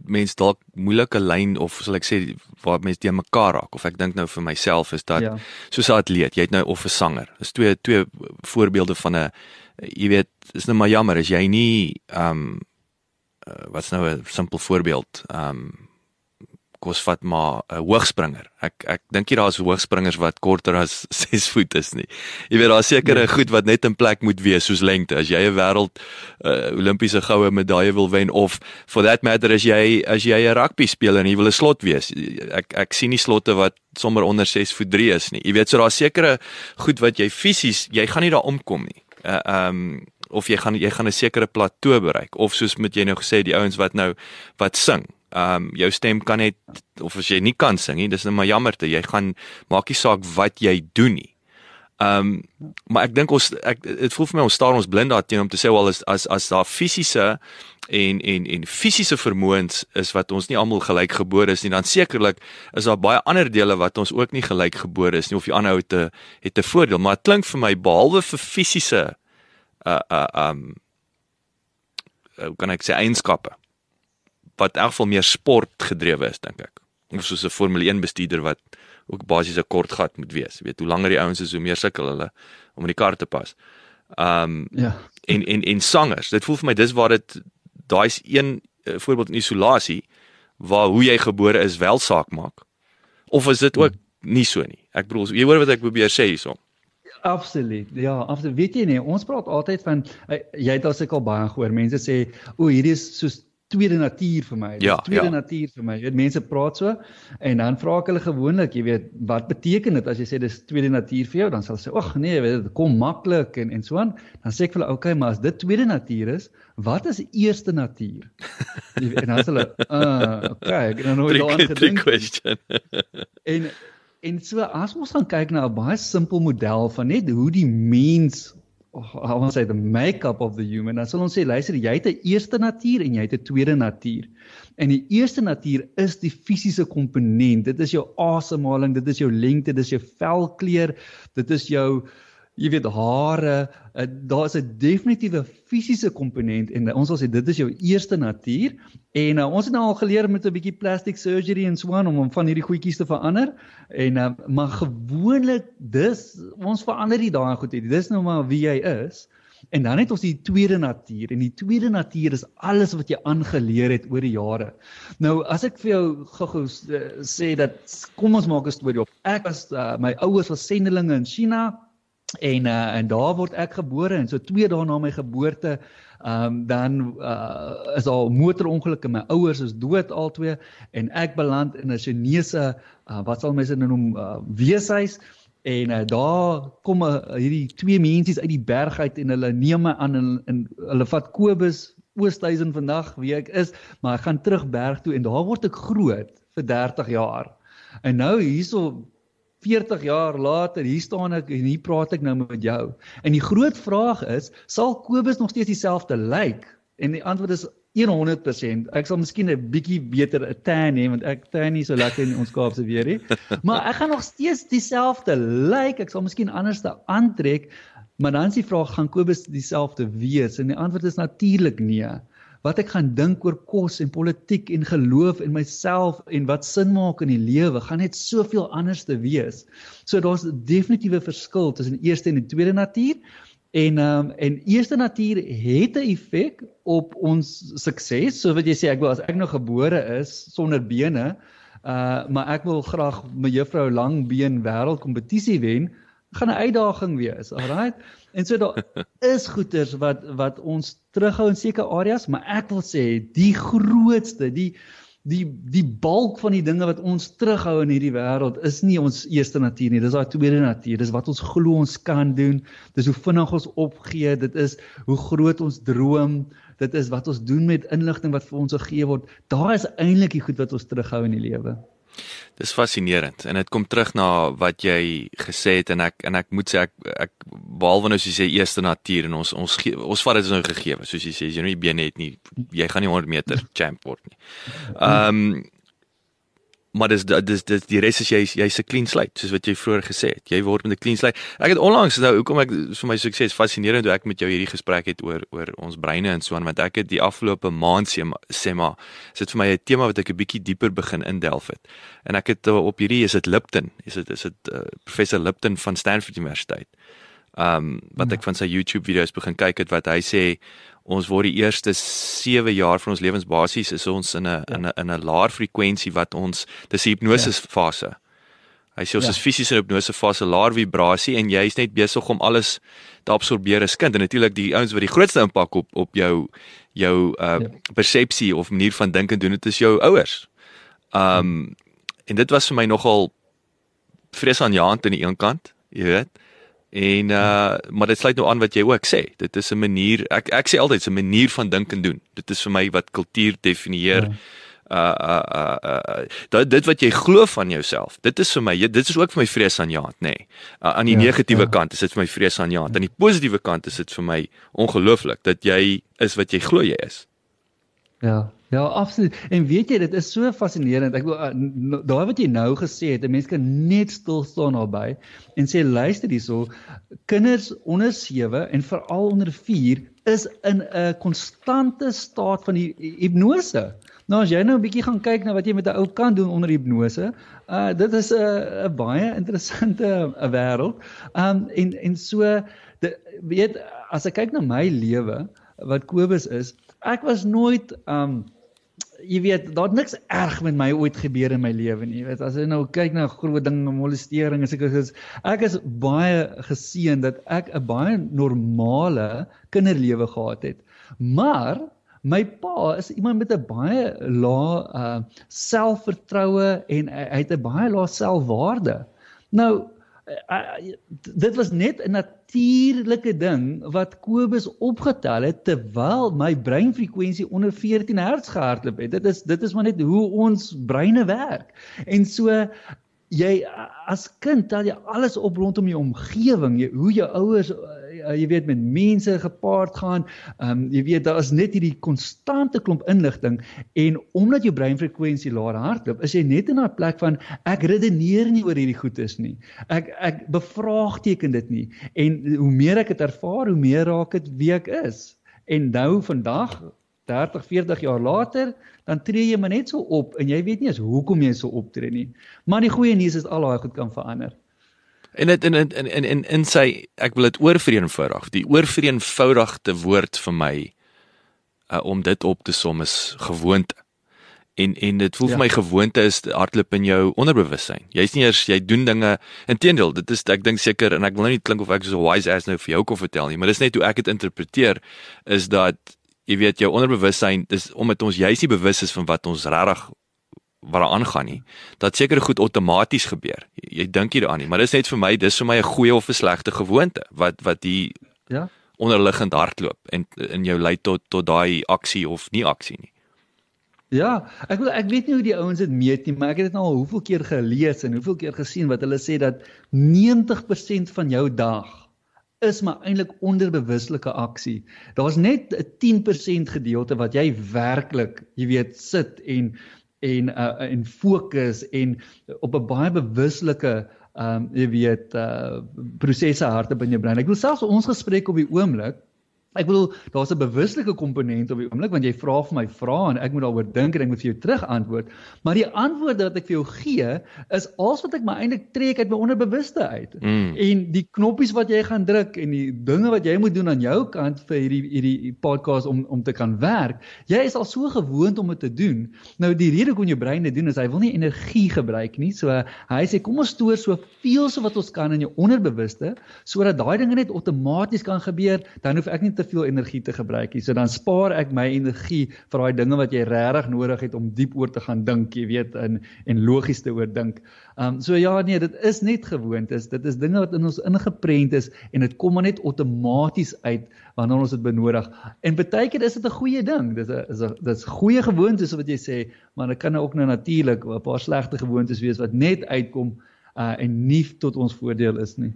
mense dalk moeilike lyn of sal ek sê waar mense te mekaar raak of ek dink nou vir myself is dat ja. soos 'n atleet, jy het nou of 'n sanger. Dis twee twee voorbeelde van 'n jy weet, is nou maar jammer as jy nie ehm um, uh, wat's nou 'n simpel voorbeeld ehm um, kos vat maar 'n hoogspringer. Ek ek dink jy daar's hoogspringers wat korter as 6 voet is nie. Jy weet daar's sekere nee. goed wat net in plek moet wees soos lengte. As jy 'n wêreld uh, Olimpiese goue medalje wil wen of for that matter as jy as jy 'n rugby speler en jy wil 'n slot wees. Ek ek sien nie slotte wat sommer onder 6 voet 3 is nie. Jy weet so daar's sekere goed wat jy fisies jy gaan nie daar omkom nie. Uh, um of jy gaan jy gaan 'n sekere plateau bereik of soos met jy nou gesê die ouens wat nou wat sing ehm um, jou stem kan net of as jy nie kan sing nie, dis net maar jammer te jy gaan maak nie saak wat jy doen nie. Ehm um, maar ek dink ons ek dit voel vir my ons staar ons blind daar teen om te sê wel as as as daar fisiese en en en fisiese vermoëns is wat ons nie almal gelyk gebore is nie dan sekerlik is daar baie ander dele wat ons ook nie gelyk gebore is nie of die ander ou te het 'n voordeel maar dit klink vir my behalwe vir fisiese uh uh um hoe kan ek sê eienskappe wat in elk geval meer sport gedrewe is dink ek. Of soos 'n Formule 1 bestuurder wat ook basies 'n kort gat moet wees. Jy weet, hoe langer die ouens is, hoe meer sukkel hulle om in die kar te pas. Um ja. En en en sangers, dit voel vir my dis waar dit daai's een uh, voorbeeld in isolasie waar hoe jy gebore is wel saak maak. Of is dit ook nie so nie? Ek bedoel, jy hoor wat ek probeer sê hierso. Absoluut. Ja, absoluut. Weet jy nie, ons praat altyd van uh, jy het al seker baie gehoor. Mense sê, "O, hierdie is soos tweede natuur vir my. Dit ja, is tweede ja. natuur vir my. Jy weet mense praat so en dan vra ek hulle gewoonlik, jy weet, wat beteken dit as jy sê dis tweede natuur vir jou? Dan sal hulle sê, "Ag nee, jy weet dit kom maklik en en so aan." Dan sê ek vir hulle, "Oké, okay, maar as dit tweede natuur is, wat is eerste natuur?" Jy weet, en dan sê hulle, "Uh, okay, ek het nou daaraan gedink." en en so as ons dan kyk na 'n baie simpel model van net hoe die mens how want say the makeup of the human. Dan sal ons sê luister jy het 'n eerste natuur en jy het 'n tweede natuur. En die eerste natuur is die fisiese komponent. Dit is jou asemhaling dit is jou lengte dit is jou velkleur dit is jou jy weet hare, uh, daar's 'n definitiewe fisiese komponent en uh, ons sal sê dit is jou eerste natuur en uh, ons het nou al geleer met 'n bietjie plastic surgery en so aan om om van hierdie goedjies te verander en uh, maar gewoonlik dis ons verander nie daai goed nie. Dis nou maar wie jy is En dan het ons die tweede natuur en die tweede natuur is alles wat jy aangeleer het oor die jare. Nou as ek vir jou gou-gou uh, sê dat kom ons maak 'n storie op. Ek was uh, my ouers was sendelinge in China en uh, en daar word ek gebore en so 2 dae na my geboorte um, dan uh, is al motorongeluk en my ouers is dood albei en ek beland in 'n Chinese uh, wat sal mense noem uh, weeshuis. En uh, daar kom uh, hierdie twee mensies uit die berg uit en hulle neem my aan en hulle vat Kobus Oosthuizen vandag wie ek is maar ek gaan terug berg toe en daar word ek groot vir 30 jaar. En nou hierso 40 jaar later, hier staan ek en hier praat ek nou met jou. En die groot vraag is, sal Kobus nog steeds dieselfde lyk? En die antwoord is 100%. Ek sal miskien 'n bietjie beter 'n tan hê want ek tan nie so lekker in ons Kaapse weer nie. Maar ek gaan nog steeds dieselfde lyk. Ek sal miskien anders te aantrek, maar dan is die vraag, gaan Kobus dieselfde wees? En die antwoord is natuurlik nee wat ek gaan dink oor kos en politiek en geloof en myself en wat sin maak in die lewe gaan net soveel anders te wees. So daar's definitiewe verskil tussen eerste en die tweede natuur. En ehm um, en eerste natuur het 'n effek op ons sukses. So wat jy sê ek wil as ek nou gebore is sonder bene, uh maar ek wil graag juffrou langbeen wêreldkompetisie wen, gaan 'n uitdaging wees. Alraai. En so daar is goeters wat wat ons terughou in sekere areas, maar ek wil sê die grootste, die die die bulk van die dinge wat ons terughou in hierdie wêreld is nie ons eerste natuur nie, dis daai tweede natuur. Dis wat ons glo ons kan doen. Dis hoe vinnig ons opgee, dit is hoe groot ons droom, dit is wat ons doen met inligting wat vir ons gegee word. Daar is eintlik die goed wat ons terughou in die lewe. Dis fascinerend en dit kom terug na wat jy gesê het en ek en ek moet sê ek ek behalwe nou soos jy sê eerste natuur en ons ons ons vat dit nou gegee soos jy sê as jy nou nie bene het nie jy gaan nie 100 meter champ word nie. Ehm um, maar dis dis dis die res is jy jy's 'n clean slate soos wat jy vroeër gesê het. Jy word met 'n clean slate. Ek het onlangs nou hoekom ek vir my sukses fascinerend hoe ek met jou hierdie gesprek het oor oor ons breine en so aan want ek het die afgelope maand sê maar sê maar is dit vir my 'n tema wat ek 'n bietjie dieper begin indelf het. En ek het uh, op hierdie is dit Lipton. Is dit is dit uh, professor Lipton van Stanford Universiteit. Ehm um, wat ek van sy YouTube video's begin kyk het wat hy sê ons word die eerste 7 jaar van ons lewens basies is ons in 'n ja. in 'n in 'n laer frekwensie wat ons dis hipnose ja. fase. Hy sê ons ja. is fisies in hipnose fase, laer vibrasie en jy's net besig om alles te absorbeer as kind en natuurlik die ouens wat die grootste impak op op jou jou uh ja. persepsie of manier van dink en doen dit is jou ouers. Um en dit was vir my nogal vreesaanjaend aan die een kant, jy weet. En uh maar dit sluit nou aan wat jy ook sê. Dit is 'n manier ek ek sê altyd 'n manier van dink en doen. Dit is vir my wat kultuur definieer. Ja. Uh uh uh, uh dit dit wat jy glo van jouself. Dit is vir my dit is ook vir my vrees aan jaant, nê. Nee. Uh, aan die ja, negatiewe ja. kant is dit vir my vrees aan jaant. Aan die positiewe kant is dit vir my ongelooflik dat jy is wat jy glo jy is. Ja, ja, absoluut. En weet jy, dit is so fascinerend. Ek wil uh, daai wat jy nou gesê het, 'n mens kan net stil staan naby en sê luister hierso, kinders onder 7 en veral onder 4 is in 'n konstante staat van hipnose. Nou as jy nou 'n bietjie gaan kyk na wat jy met 'n ou kan doen onder hipnose, uh dit is 'n 'n baie interessante uh, wêreld. Um en en so dit weet as ek kyk na my lewe wat Kobus is, ek was nooit um jy weet daar't niks erg met my ooit gebeur in my lewe nie. Jy weet as jy nou kyk na groot dinge, molestering en sulke goed, ek is baie geseën dat ek 'n baie normale kinderlewe gehad het. Maar my pa is iemand met 'n baie lae uh selfvertroue en hy het 'n baie lae selfwaarde. Nou uh, dit was net 'n natuurlike ding wat Kobus opgetel het terwyl my breinfrekwensie onder 14 Hz gehardloop het. Dit is dit is maar net hoe ons breine werk. En so jy as kind tel jy alles op rondom jou omgewing, jy, hoe jou ouers uh, jy weet met mense gepaard gaan. Ehm um, jy weet daar is net hierdie konstante klomp inligting en omdat jou breinfrekwensie laer hardloop, is jy net in 'n plek van ek redeneer nie oor hierdie goedes nie. Ek ek bevraagteken dit nie. En hoe meer ek dit ervaar, hoe meer raak dit wie ek is. En nou vandag 30, 40 jaar later, dan tree jy maar net so op en jy weet nie eens hoekom jy so optree nie. Maar die goeie nuus is al daai goed kan verander. En dit in in in in in sy ek wil dit oorvereenvoudig. Die oorvereenvoudigde woord vir my uh, om dit op te som is gewoonte. En en dit voel ja. vir my gewoonte is hardloop in jou onderbewussyn. Jy's nie eers jy doen dinge inteendeel, dit is ek dink seker en ek wil nou nie klink of ek so 'n wise ass nou vir jou kon vertel nie, maar dis net hoe ek dit interpreteer is dat jy weet jou onderbewussyn dis omdat ons juis nie bewus is van wat ons regtig wat daar aangaan nie. Dat seker goed outomaties gebeur. Jy, jy dink nie daaraan nie, maar dis net vir my, dis vir my 'n goeie of 'n slegte gewoonte wat wat die Ja. onderliggend hardloop en in jou lei tot tot daai aksie of nie aksie nie. Ja, ek wil ek weet nie hoe die ouens dit meet nie, maar ek het dit nou al hoeveel keer gelees en hoeveel keer gesien wat hulle sê dat 90% van jou dag is maar eintlik onderbewuslike aksie. Daar's net 'n 10% gedeelte wat jy werklik, jy weet, sit en en uh, en fokus en op 'n baie bewuslike ehm um, jy weet uh prosesse hardop in jou brein. Ek wil selfs ons gesprek op die oomblik Ek bedoel daar's 'n bewuslike komponent op die oomblik want jy vra vir my vrae en ek moet daaroor dink en ek moet vir jou terug antwoord. Maar die antwoorde wat ek vir jou gee is alles wat ek my eintlik trek uit my onderbewuste uit. Mm. En die knoppies wat jy gaan druk en die dinge wat jy moet doen aan jou kant vir hierdie hierdie podcast om om te kan werk, jy is al so gewoond om dit te doen. Nou die rede hoekom jou brein dit doen is hy wil nie energie gebruik nie. So hy sê kom ons stoor soveel so wat ons kan in jou onderbewuste sodat daai dinge net outomaties kan gebeur, dan hoef ek nie te veel energie te gebruik nie. So dan spaar ek my energie vir daai dinge wat jy regtig nodig het om diep oor te gaan dink, jy weet, en en logies te oordink. Um so ja, nee, dit is net gewoontes. Dit is dinge wat in ons ingeprent is en dit kom maar net outomaties uit wanneer ons dit benodig. En baie keer is dit 'n goeie ding. Dis 'n is 'n dis goeie gewoontes wat jy sê, maar dit kan ook nou natuurlik 'n paar slegte gewoontes wees wat net uitkom uh en nie tot ons voordeel is nie.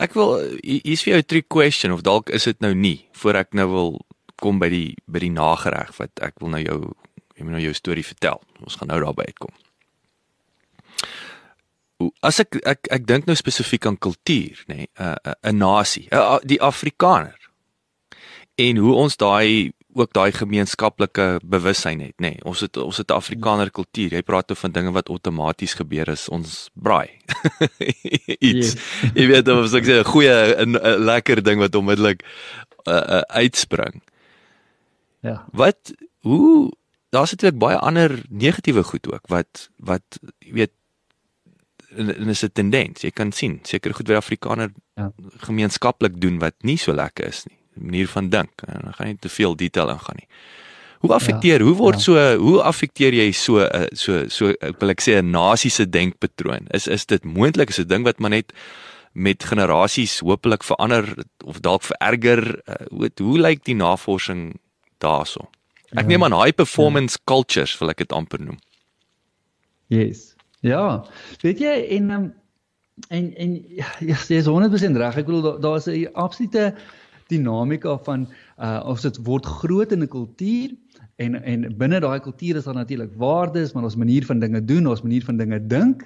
Ek wil hier's vir jou 'n trick question of dalk is dit nou nie voor ek nou wil kom by die by die nagereg wat ek wil nou jou ek moet nou jou storie vertel. Ons gaan nou daarby uitkom. As ek ek ek dink nou spesifiek aan kultuur, nê, nee, 'n 'n nasie, die Afrikaner. En hoe ons daai ook daai gemeenskaplike bewussyn het, nê. Nee, ons het ons het 'n Afrikaner kultuur. Jy praat oor van dinge wat outomaties gebeur is ons braai. Iets. Yeah. Jy weet of ek sê 'n goeie 'n lekker ding wat onmiddellik uh, uh, uitspring. Ja. Wat hoe daar's natuurlik baie ander negatiewe goed ook wat wat jy weet en is 'n tendens. Jy kan sien seker goed wat Afrikaner ja. gemeenskaplik doen wat nie so lekker is nie manier van dink en dan gaan nie te veel detail ingaan nie. Hoe affekteer, ja, hoe word ja. so hoe affekteer jy so eh, so so ek wil ek sê 'n nasie se denkpatroon? Is is dit moontlik is 'n ding wat maar net met generasies hopelik verander of dalk vererger? Uh, hoe hoe lyk die navorsing daarso? Ek ja, neem aan high performance ja. cultures wil ek dit amper noem. Yes. Ja. Weet jy en um, en en ja, jy is 100% reg. Ek bedoel daar's daar 'n absolute dinamika van uh of dit word groot in 'n kultuur en en binne daai kultuur is daar natuurlik waardes, maar ons manier van dinge doen, ons manier van dinge dink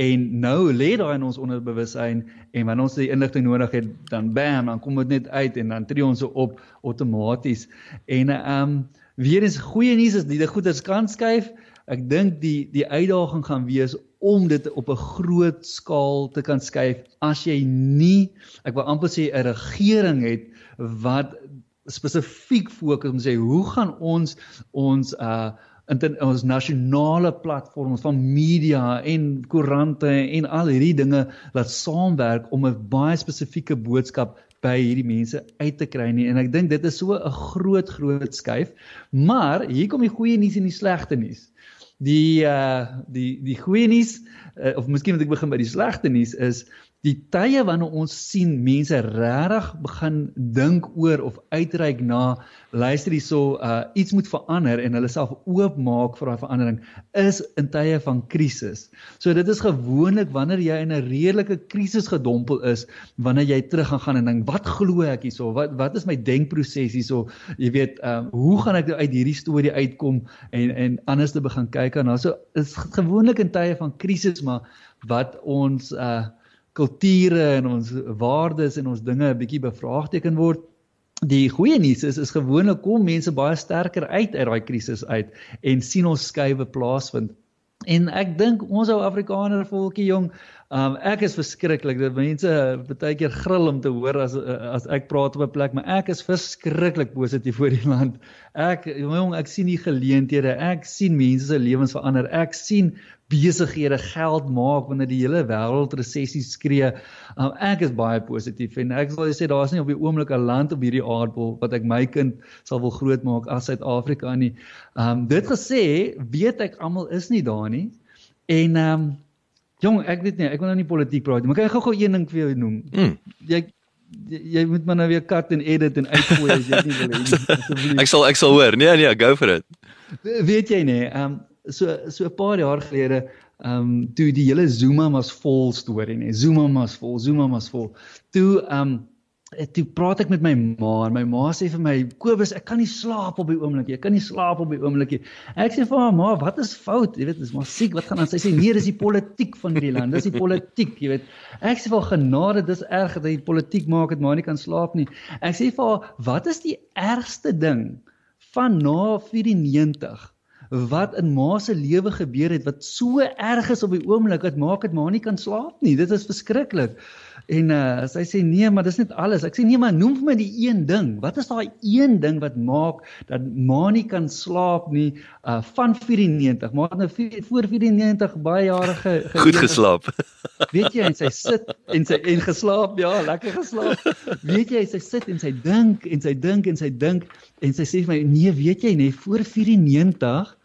en nou lê daai in ons onderbewussyn en wanneer ons die inligting nodig het, dan bam, dan kom dit net uit en dan tree ons so op outomaties. En ehm um, weer eens goeie nuus is die goeders kan skuif. Ek dink die die uitdaging gaan wees om dit op 'n groot skaal te kan skuif as jy nie ek wil amper sê 'n regering het wat spesifiek fokus om sê hoe gaan ons ons uh in ons nasionale platforms van media en koerante en al hierdie dinge laat saamwerk om 'n baie spesifieke boodskap by hierdie mense uit te kry nie. En ek dink dit is so 'n groot groot skuif. Maar hier kom die goeie nuus en die slegte nuus die uh die die goeie nuus uh, of miskien moet ek begin by die slegte nuus is die tye wanneer ons sien mense regtig begin dink oor of uitreik na luister hierso uh iets moet verander en hulle self oopmaak vir daai verandering is in tye van krisis. So dit is gewoonlik wanneer jy in 'n redelike krisis gedompel is, wanneer jy terug gaan gaan en dink wat glo ek hierso? Wat wat is my denkproses hierso? Jy weet, uh hoe gaan ek uit hierdie storie uitkom en en anders te begin kyk aan. So is gewoonlik in tye van krisis maar wat ons uh kulture en ons waardes en ons dinge 'n bietjie bevraagteken word. Die goeie nuus is is gewoonlik kom mense baie sterker uit uit daai krisis uit en sien ons skuwe plaasvind. En ek dink ons ou Afrikaner volkie jong, Um ek is verskriklik. Dat mense baie keer gril om te hoor as as ek praat op 'n plek, maar ek is verskriklik positief oor die land. Ek jong, ek sien die geleenthede. Ek sien mense se lewens verander. Ek sien besighede geld maak wanneer die hele wêreld resessie skree. Um, ek is baie positief en ek sal sê daar's nie op die oomblik 'n land op hierdie aardbol wat ek my kind sal wil grootmaak as Suid-Afrika nie. Um dit gesê, weet ek almal is nie daar nie. En um jong, ek weet nie, ek wil nou nie politiek praat nie, maar kan ek gou-gou een ding vir jou noem? Mm. Jy jy, moet maar nou weer cut en edit en uitgooi as jy nie wil hê nie. Ek sal ek sal hoor. Nee nee, go for it. Weet jy nie, um so so 'n paar jaar gelede ehm um, toe die hele Zuma mas vol storie nê. Zuma mas vol, Zuma mas vol. Toe ehm um, toe praat ek met my ma en my ma sê vir my Kobus, ek kan nie slaap op die oomblik nie. Ek kan nie slaap op die oomblik nie. Ek sê vir haar ma, wat is fout? Jy weet, dis maar siek. Wat gaan aan? Sy sê nee, dis die politiek van hierdie land. Dis die politiek, jy weet. Ek sê haar genade, dis erg dat die politiek maak dat ma nie kan slaap nie. Ek sê vir haar, wat is die ergste ding van na 94 wat in ma se lewe gebeur het wat so erg is op die oomblik dat maak dit maar nie kan slaap nie. Dit is verskriklik. En uh sy sê nee, maar dis net alles. Ek sê nee, maar noem vir my die een ding. Wat is daai een ding wat maak dat ma nie kan slaap nie uh van 94. Maar nou voor 94 baie jare ge, ge Goed geslaap. Weet jy en sy sit en sy en geslaap, ja, lekker geslaap. Weet jy sy sit en sy dink en sy dink en sy dink en sy sê vir my nee, weet jy nee, voor 94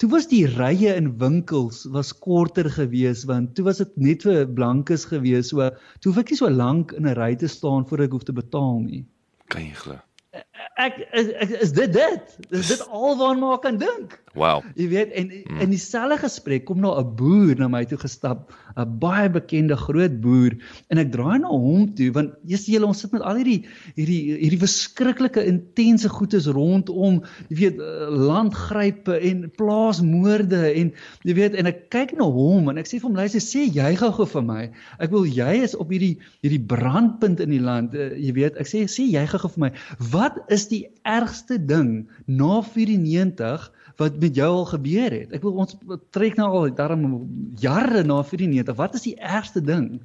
Toe was die rye in winkels was korter geweest want toe was dit net vir blankes geweest so toe hoef ek nie so lank in 'n ry te staan voor ek hoef te betaal nie. Kan jy glo? Ek is, ek is dit dit. Dis dit alwaarna ek kan dink. Wow. Jy weet en mm. in dieselfde gesprek kom nou 'n boer na my toe gestap, 'n baie bekende groot boer en ek draai na hom toe want jy sien julle ons sit met al hierdie hierdie hierdie verskriklike intense goedes rondom, jy weet eh, landgrype en plaasmoorde en jy weet en ek kyk na hom en ek sê vir hom luister sê jy gou-gou vir my. Ek wil jy is op hierdie hierdie brandpunt in die land, uh, jy weet, ek sê sê jy gou-gou vir my, wat is die ergste ding na 94 wat met jou al gebeur het. Ek wil ons trek nou al daarom jare na 94. Wat is die ergste ding?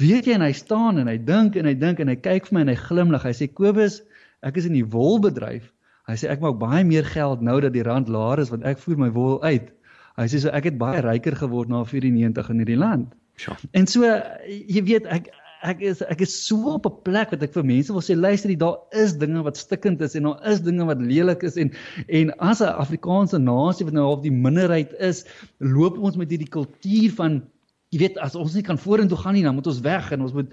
Weet jy en hy staan en hy dink en hy dink en hy kyk vir my en hy glimlag. Hy sê Kobus, ek is in die wolbedryf. Hy sê ek maak baie meer geld nou dat die rand laer is want ek voer my wol uit. Hy sê so ek het baie ryker geword na 94 in hierdie land. Ja. En so jy weet ek ek is ek is so op 'n plek wat ek vir mense wil sê luister daar is dinge wat stikkend is en daar is dinge wat lelik is en en as 'n Afrikaanse nasie wat nou half die minderheid is loop ons met hierdie kultuur van jy weet as ons nie kan vorentoe gaan nie dan moet ons weg en ons moet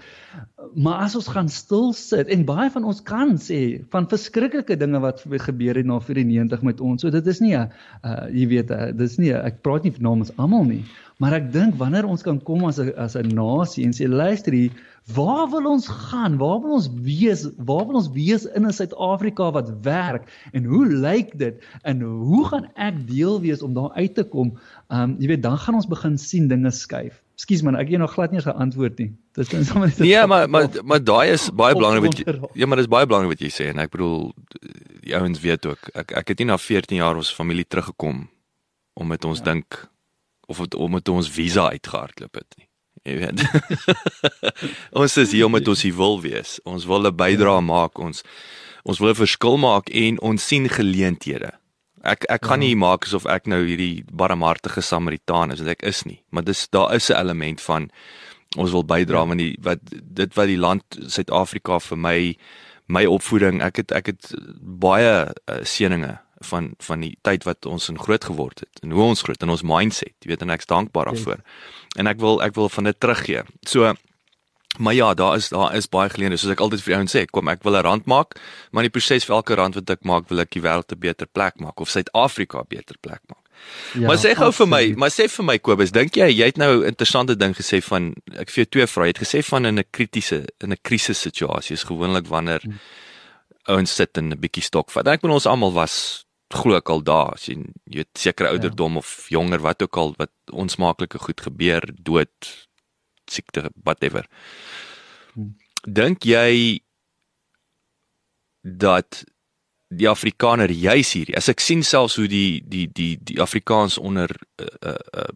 maar as ons gaan stil sit en baie van ons kan sê van verskriklike dinge wat gebeur het na 94 met ons so dit is nie 'n uh, jy weet uh, dis nie a, ek praat nie namens almal nie maar ek dink wanneer ons kan kom as 'n as 'n nasie en sê luister hier Waar wil ons gaan? Waar wil ons wees? Waar wil ons wees in 'n Suid-Afrika wat werk? En hoe lyk dit? En hoe gaan ek deel wees om daar uit te kom? Um jy weet, dan gaan ons begin sien dinge skuif. Ekskuus man, ek het nog glad nie geantwoord nie. Dit is sommer net Nee, maar maar maar daai is baie belangrik wat jy Ja, maar dis baie belangrik wat jy sê en ek bedoel die ouens weet ook. Ek ek het nie na 14 jaar ons familie teruggekom om met ons ja. dink of het, om met ons visa uitgehardloop het nie. Jy weet. ons is hier om met ons wil wees. Ons wil 'n bydrae maak. Ons ons wil 'n verskil maak en ons sien geleenthede. Ek ek gaan nie maak asof ek nou hierdie barmhartige Samaritaan is, want ek is nie, maar dis daar is 'n element van ons wil bydra want die wat dit wat die land Suid-Afrika vir my my opvoeding, ek het ek het baie uh, seëninge van van die tyd wat ons in groot geword het en hoe ons groot in ons mindset, jy weet en ek's dankbaar daarvoor. Yes. En ek wil ek wil van dit teruggee. So maar ja, daar is daar is baie geleenthede soos ek altyd vir ouens sê, kom ek wil 'n rand maak, maar in die proses vir elke rand wat ek maak, wil ek die wêreld 'n beter plek maak of Suid-Afrika 'n beter plek maak. Ja, maar sê gou vir my, maar sê vir my Kobus, dink jy jy het nou 'n interessante ding gesê van ek vir jou twee vrae, jy het gesê van in 'n kritiese in 'n krisissituasie is gewoonlik wanneer hmm. ouens sit in 'n bietjie stok vat. Ek bedoel ons almal was glo ek al daar as jy jy weet sekere ja. ouderdom ja. of jonger wat ook al wat onsmaaklike goed gebeur dood siekte whatever hm. dink jy dat die afrikaner juis hier as ek sien selfs hoe die die die die afrikaans onder uh, uh,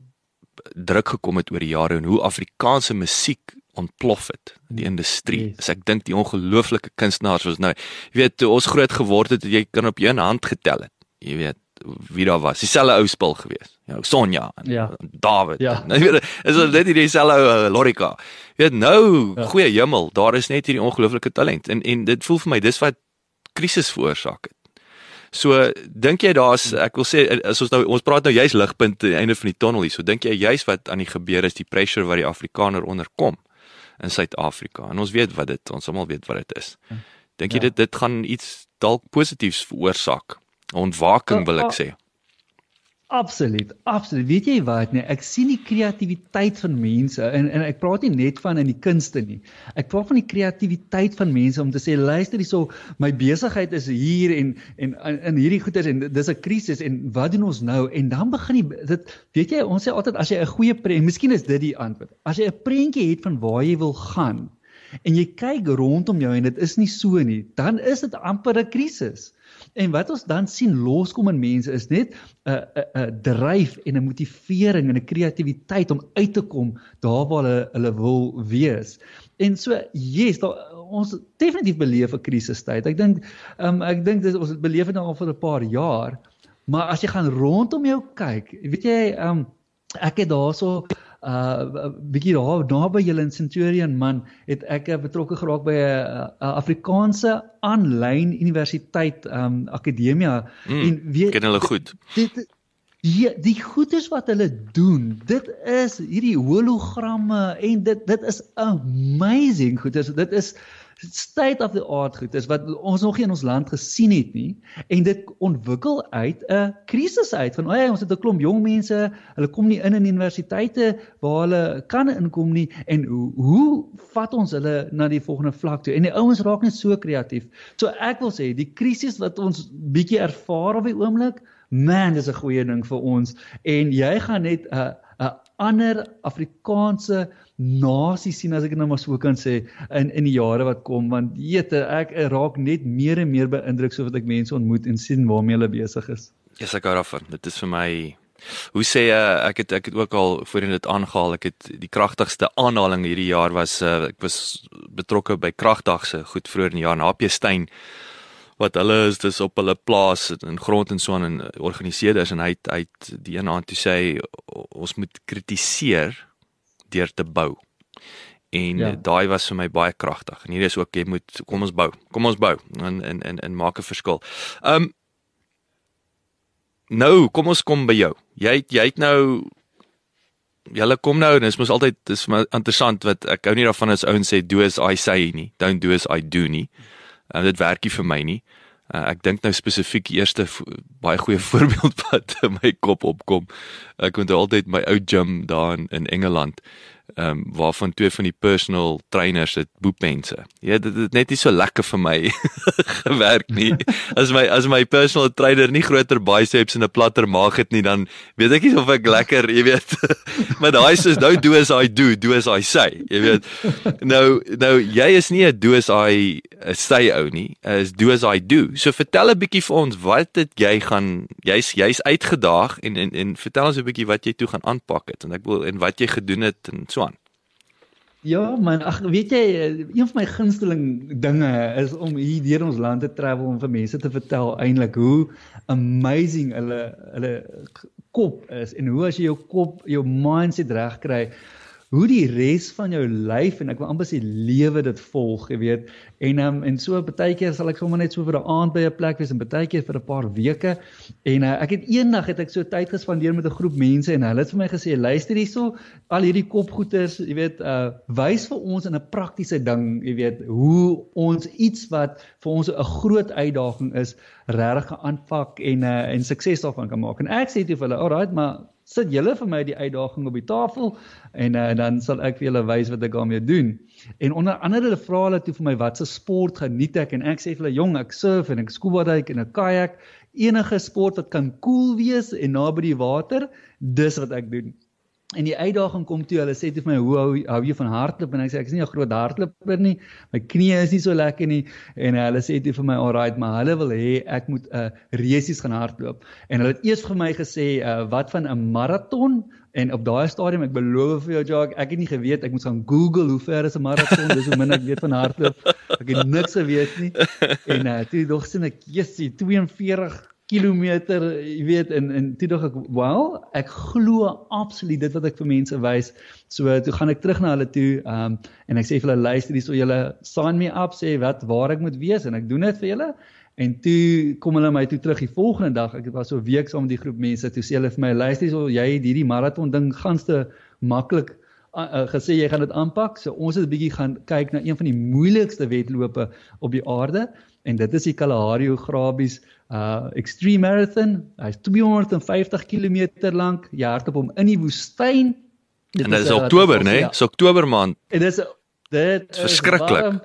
druk gekom het oor die jare en hoe Afrikaanse musiek ontplof het die industrie. Yes. Yes. As ek dink die ongelooflike kunstenaars was nou, jy weet, toe ons groot geword het, jy kan op een hand getel het. Jy weet wie daar was. Dieselfde ou spul gewees. Ja, Sonja en Ja. David. Ja. Nou jy weet, is dit net dieselfde ou uh, Lorika. Jy weet nou, Ja. ja. goeie hemel, daar is net hierdie ongelooflike talent en en dit voel vir my dis wat krisis veroorsaak het. So dink jy daar's ek wil sê as ons nou ons praat nou juist ligpunt aan die einde van die tonnel hier. So dink jy juist wat aan die gebeur is die pressure wat die Afrikaner onderkom in Suid-Afrika. En ons weet wat dit ons almal weet wat dit is. Dink jy Ja. dit dit gaan iets dalk positiefs veroorsaak? Ontwaking wil ek uh, sê. Absoluut, absoluut. Weet jy wat nee, ek sien die kreatiwiteit van mense en en ek praat nie net van in die kunste nie. Ek praat van die kreatiwiteit van mense om te sê luister hierso, my besigheid is hier en en in, in hierdie goeders en dis 'n krisis en wat doen ons nou? En dan begin die dit weet jy ons sê altyd as jy 'n goeie prent, miskien is dit die antwoord. As jy 'n prentjie het van waar jy wil gaan en jy kyk rondom jou en dit is nie so nie, dan is dit amper 'n krisis. En wat ons dan sien loskom in mense is net 'n 'n 'n dryf en 'n motivering en 'n kreatiwiteit om uit te kom daar waar hulle hulle wil wees. En so yes, daar ons definitief beleef 'n krisistyd. Ek dink um, ek dink dis ons beleef dit nou al vir 'n paar jaar. Maar as jy gaan rondom jou kyk, weet jy, um, ek het daarso uh bietjie daar naby julle in Centurion man het ek uh, betrokke geraak by 'n uh, Afrikaanse aanlyn universiteit um akademia Mm, en weet Ken hulle goed. dit die die goedes wat hulle doen dit is hierdie hologramme en dit dit is amazing goedes dit is state of the art goedes wat ons nog nie in ons land gesien het nie en dit ontwikkel uit 'n krisis uit van hey, ons het 'n klomp jong mense hulle kom nie in in universiteite waar hulle kan inkom nie. En hoe, hoe vat ons hulle na die volgende vlak toe? En die ouens raak net so kreatief. So ek wil sê die krisis wat ons bietjie ervaar op die oomblik man dis 'n goeie ding vir ons. En jy gaan net 'n 'n ander Afrikaanse nasie sien as ek nou maar so kan sê in in die jare wat kom want jete ek raak net meer en meer beïndruk soos wat ek mense ontmoet en sien waarmee hulle besig is. Yes, ek hou daarvan. Dit is vir my Hoe sê uh, ek het ek het ook al voorheen dit aangehaal. Ek het die kragtigste aanhaling hierdie jaar was uh, ek was betrokke by kragdag se goed vroeër in die jaar in HP Steyn wat hulle is dis op hulle plaas in grond en so aan en organiseer is en hy het, hy het die een aand toe sê ons moet kritiseer deur te bou. En Ja. daai was vir my baie kragtig. En hier is ook jy moet kom ons bou. Kom ons bou en en en, en maak 'n verskil. Um Nou, kom ons kom by jou. Jy jy het nou Julle kom nou en dit is mos altyd dis interessant wat ek hou nie daarvan as ouens sê do as I say nie, don't do as I do nie. Uh, dit werk nie vir my nie. Uh, ek dink nou spesifiek eerste baie goeie voorbeeld wat in my kop opkom. Ek onthou altyd my ou gym daar in, in Engeland. Ehm um, waarvan twee van die personal trainers dit boepense. Ja, dit het net nie so lekker vir my gewerk nie. As my as my personal trainer nie groter biceps en 'n platter maag het nie, dan weet ek nie of ek lekker, jy weet. maar daai is don't do as I do, do as I say. Jy weet. Nou nou jy is nie 'n do as I say ou nie, is do as I do. So vertel 'n bietjie vir ons wat dit jy gaan jy's jy's uitgedaag en en en vertel ons 'n bietjie wat jy toe gaan aanpak het en ek wil en wat jy gedoen het en so aan. Ja man, ag weet jy, een van my gunsteling dinge is om hier deur ons land te travel om vir mense te vertel eintlik hoe amazing hulle hulle kop is en hoe as jy jou kop, jou mindset reg kry, hoe die res van jou lyf en ek wil amper sê lewe dit volg, jy weet. En um, en so baie keer sal ek sommer net so vir 'n aand by 'n plek wees en baie keer vir 'n paar weke. En uh, ek het eendag het ek so tyd gespandeer met 'n groep mense en hulle het vir my gesê luister hierso, al hierdie kopgoeters, jy weet, uh wys vir ons in 'n praktiese ding, jy weet, hoe ons iets wat vir ons 'n groot uitdaging is, regtig aanpak en uh en sukses daarvan kan maak. En ek sê toe vir hulle, "Alright, maar sit julle vir my die uitdaging op die tafel en uh, dan sal ek vir julle wys wat ek daarmee doen." En onder andere hulle vra hulle toe vir my wat se sport geniet ek en ek sê vir hulle, "Jong, ek surf en ek scuba dive en ek kayak, enige sport wat kan cool wees en naby die water, dis wat ek doen." En die uitdaging kom toe, hulle sê toe vir my, "Hoe hou, hou jy van hardloop?" En ek sê ek is nie 'n groot hardloper nie. My knieë is nie so lekker nie en hulle sê toe vir my, "Alright, maar hulle wil hê ek moet 'n uh, resies gaan hardloop." En hulle het eers vir my gesê, uh, "Wat van 'n maraton?" En op daai stadium, ek beloof vir jou Jacques, ek het nie geweet ek moet gaan Google hoe ver is 'n maraton, dis hoe min ek weet van hardloop. Ek het niks geweet nie. En uh, toe dog sien ek, "Jessie, 42 kilometer, jy weet, en en toe dog ek, "Wel, ek glo absoluut dit wat ek vir mense wys." So toe gaan ek terug na hulle toe, ehm um, en ek sê vir hulle, "Luister, hierso julle sign me up, sê wat waar ek moet wees en ek doen dit vir julle." En toe kom hulle my toe terug die volgende dag. Ek was so 'n week saam met die groep mense. Toe sê hulle vir my, "Luister, hierso jy het hierdie maraton ding ganste maklik uh, uh, gesê jy gaan dit aanpak. So ons het 'n bietjie gaan kyk na een van die moeilikste wedlope op die aarde en dit is die Kalahari Grabies uh Extreme Marathon. Hy's 250 km lank. Jy hardloop hom in die woestyn. Dit en dit is Oktober, né? Nee? Dis Oktober maand. En dis dit is verskriklik.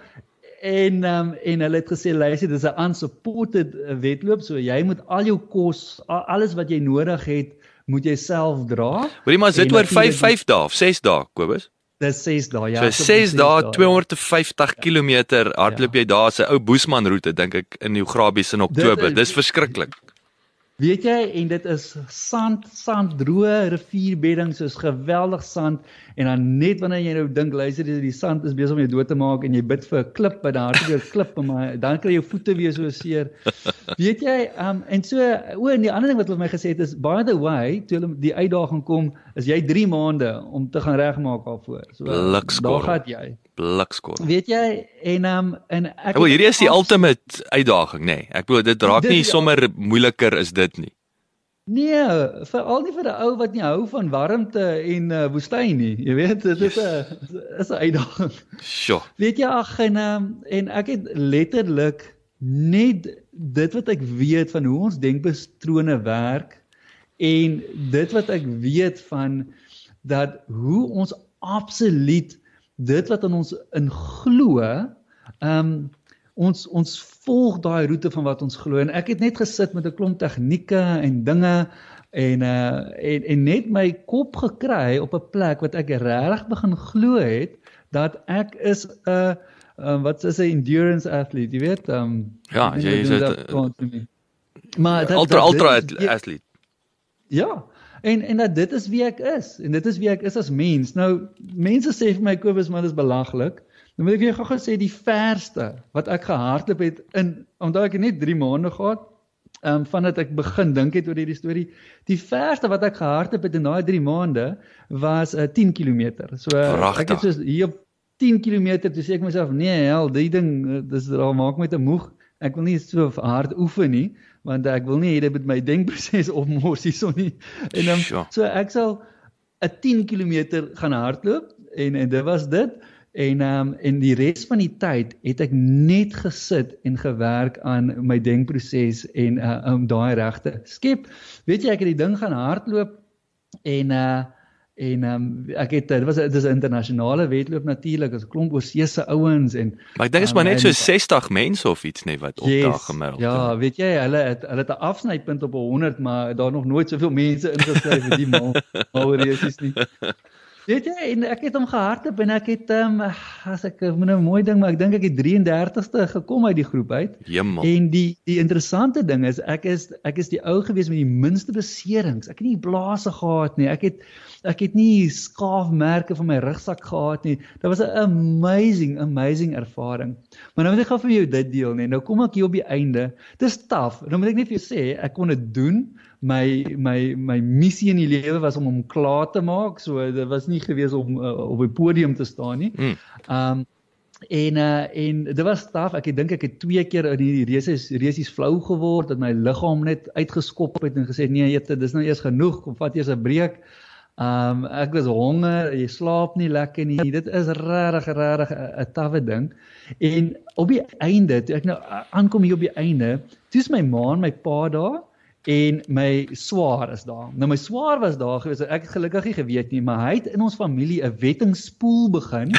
En um, en hulle het gesê luister, dis 'n unsupported wedloop, so jy moet al jou kos, alles wat jy nodig het, moet jy self dra. Hoorie maar, dit oor 5 5 dae of 6 dae, Kobus? Dis 6 dae, ja. So 6 dae, 250 ja. km hardloop jy daar se ou Boesman roete dink ek in die Grabies in Oktober. Dis verskriklik. Weet jy en dit is sand, sand, droë rivierbedding, soos geweldig sand en dan net wanneer jy nou dink luister jy die sand is besig om jou dood te maak en jy bid vir 'n klip by daar weer klip maar dan kry jou voete weer so seer. Weet jy, um en so o en die ander ding wat hulle my gesê het is by the way, toe hulle die uitdaging kom, is jy 3 maande om te gaan regmaak daarvoor. So daar gaan jy blikskor. Weet jy en um en ek Wel hierdie is die ultimate uitdaging nê. Nee. Ek bedoel dit raak dit, nie sommer moeiliker is dit nie. Nee, veral nie vir 'n ou wat nie hou van warmte en uh, woestyn nie. Jy weet, dit is 'n is 'n uitdaging. Sjoe. Weet jy ag en um, en ek het letterlik net dit wat ek weet van hoe ons denkpatrone werk en dit wat ek weet van dat hoe ons absoluut dit wat in ons in glo, ehm um, ons ons volg daai roete van wat ons glo en ek het net gesit met 'n klomp tegnieke en dinge en uh en en net my kop gekry op 'n plek wat ek regtig begin glo het dat ek is 'n uh, um, wat is 'n endurance athlete, jy weet, ehm um, ja, jy is dit. Maar dat, ultra dat, ultra dit, athlete. Ja, en en dat dit is wie ek is en dit is wie ek is as mens. Nou mense sê vir my Kobus maar dis belaglik. Nou moet ek vir jou gou sê die verste wat ek gehardloop het in omdat ek net 3 maande gehad ehm um, vandat ek begin dink het oor hierdie storie. Die verste wat ek gehardloop het in daai 3 maande was 'n uh, 10 km. So uh, ek het so hier op 10 km toe sê ek myself nee, hel, die ding uh, dis al maak my te moeg. Ek wil nie so hard oefen nie want ek wil nie hê dit met my denkproses opmors hierson nie. En dan um, so ek sal 'n 10 km gaan hardloop en en dit was dit en ehm um, en die res van die tyd het ek net gesit en gewerk aan my denkproses en uh, om daai regte skep. Weet jy ek het die ding gaan hardloop en uh en ehm um, ek het dit was dit is 'n internasionale wedloop natuurlik as 'n klomp oorsese ouens en maar ek dink is um, maar net so 60 mense of iets net wat yes, daag gemiddeld ja weet jy hulle het hulle het 'n afsnypunt op 100 maar daar nog nooit soveel mense ingeskryf vir die mal mal resies nie weet jy en ek het hom gehardloop en ek het ehm um, as ek moet nou 'n mooi ding maar ek dink ek het 33ste gekom uit die groep uit Jemel. en die die interessante ding is ek is ek is die ou gewees met die minste beserings ek het nie blaase gehad nie ek het Ek het nie skaafmerke van my rugsak gehad nie. Dit was 'n amazing amazing ervaring. Maar nou moet ek gou vir jou dit deel nie. Nou kom ek hier op die einde. Dis taaf. Nou moet ek net vir jou sê, ek kon dit doen. My my my missie in die lewe was om hom klaar te maak. So dit was nie gewees om uh, op 'n podium te staan nie. Hmm. Um en uh en dit was taaf. Ek dink ek het twee keer in hierdie resies resies flou geword dat my liggaam net uitgeskop het en gesê nee, jette, dis nou eers genoeg. Kom vat eers 'n breek. Um ek was honger, jy slaap nie lekker nie. Dit is regtig regtig 'n tawwe ding. En op die einde, toe ek nou aankom hier op die einde, dis my ma en my pa daar en my swaar is daar. Nou my swaar was daar gewees. Ek het gelukkig nie geweet nie, maar hy het in ons familie 'n wettingspool begin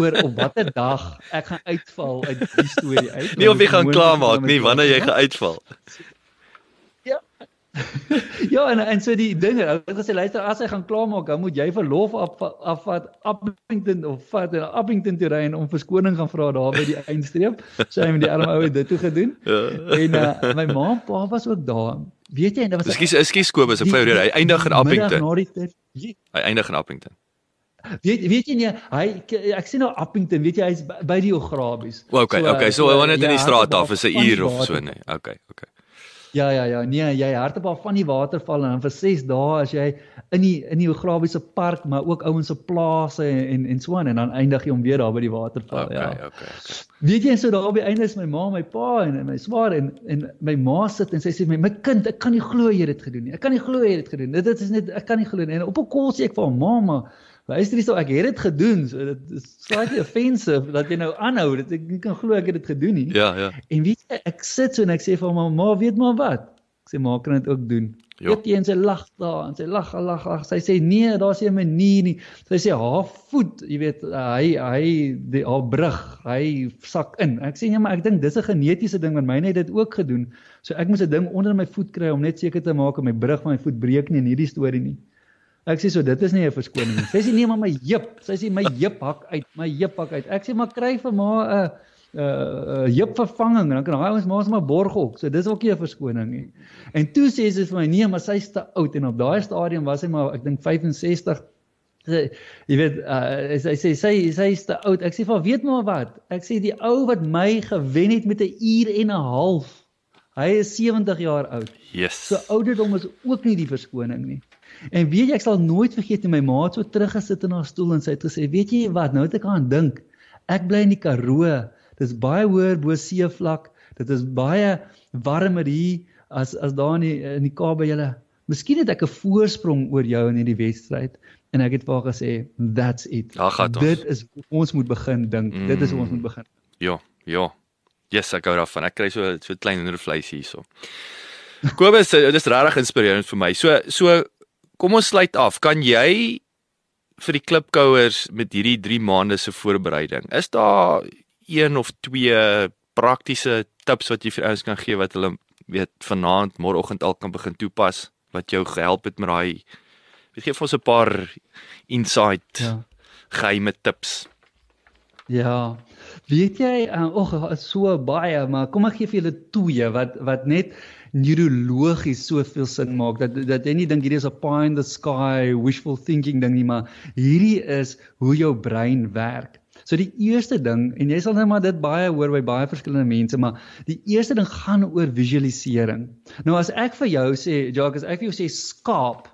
oor op watter dag ek gaan uitval uit die storie uit. Nie of jy gaan klaarmaak nie, wanneer jy gaan uitval. ja, en en so die dinge, ek het gesê luister, as hy gaan klaarmaak, dan moet jy verlof af afvat Appington of vat na Appington toe ry en om verskoning gaan vra daar by die eindstreep. So hy het die arme ou dit toe gedoen. Ja. En uh, my ma en pa was ook daar. Weet jy, en dit was Ekskuus, ekskuus Kobus, ek vra jou, hy eindig in Appington. Hy eindig in Appington. Weet weet jy nie hy ek sien nou Appington, weet jy hy's by die Ograbies. Okay, so, okay, so, so wanneer dit in die ja, straat af is 'n uur of so nee. Okay, okay. Ja ja ja, nee, jy hartebal van die waterval en dan vir 6 dae as jy in die in die Ograbiese park, maar ook ouens se plase en en, en so aan en dan eindig jy om weer daar by die waterval, okay, ja. Okay, okay, okay. Weet jy so daar die einde is my ma, my pa en, en my swaar en en my ma sit en sy sê my my kind, ek kan nie glo jy het dit gedoen nie. Ek kan nie glo jy het dit gedoen. Dit is net ek kan nie glo nie. En op 'n kol sê ek vir hom, "Mamma, Luister hierso, ek het dit gedoen. So dit is slightly offensive dat jy nou aanhou. Dit ek kan glo ek het dit gedoen nie. Ja, ja. En weet jy, ek sit so en ek sê vir my ma, weet maar wat? Ek sê maak kan dit ook doen. Ja. Weet jy en sy lag daar en sy lag, lag, lag. Sy sê nee, daar's nie 'n manier nie. Sy sê haar voet, jy weet, hy hy die haar brug, hy sak in. Ek sê nee, maar ek dink dis 'n genetiese ding want myne het dit ook gedoen. So ek moes 'n ding onder my voet kry om net seker te maak my brug van my voet breek nie in hierdie storie nie. Ek sê so dit is nie 'n verskoning nie. Sy sê nee maar my heup, sy sê my heup hak uit, my heup hak uit. Ek sê maar kry vir ma 'n 'n heup vervanging, dan kan daai ouens maar ons maar borg ook. So dis ook nie 'n verskoning nie. En toe sê sy vir my nee, maar sy's te oud en op daai stadium was sy maar ek dink 65 sy jy weet uh, sy sê sy sy is te oud. Ek sê vir weet maar wat. Ek sê die ou wat my gewen het met 'n uur en 'n half. Hy is 70 jaar oud. Yes. So ouderdom is ook nie die verskoning nie. En weet jy ek sal nooit vergeet hoe my ma so teruggesit in haar stoel en sy het gesê, "Weet jy wat, nou het ek aan dink. Ek bly in die Karoo. Dis baie hoër bo seevlak. Dit is baie warmer hier as as daar in die, in die Kaap by julle. Miskien het ek 'n voorsprong oor jou in hierdie wedstryd." En ek het vir haar gesê, "That's it. Dit is ons moet begin dink. Mm. Dit is ons moet begin." Ja, ja. Yes, ek gou daarvan. Ek kry so so klein indervleis hierso. Kobus, dit is regtig inspirerend vir my. So so kom ons sluit af. Kan jy vir die klipkouers met hierdie 3 maande se voorbereiding, is daar een of twee praktiese tips wat jy vir ouens kan gee wat hulle weet vanaand, môreoggend al kan begin toepas wat jou gehelp het met daai weet gee vir ons 'n paar insight ja. geheime tips. Ja. Weet jy, uh, ag, so baie, maar kom ek gee vir julle twee wat wat net neurologies soveel sin maak dat dat jy nie dink hierdie is 'n pie in the sky wishful thinking ding nie, maar hierdie is hoe jou brein werk. So die eerste ding en jy sal nou maar dit baie hoor by baie verskillende mense, maar die eerste ding gaan oor visualisering. Nou as ek vir jou sê, Jacques, as ek vir jou sê skaap,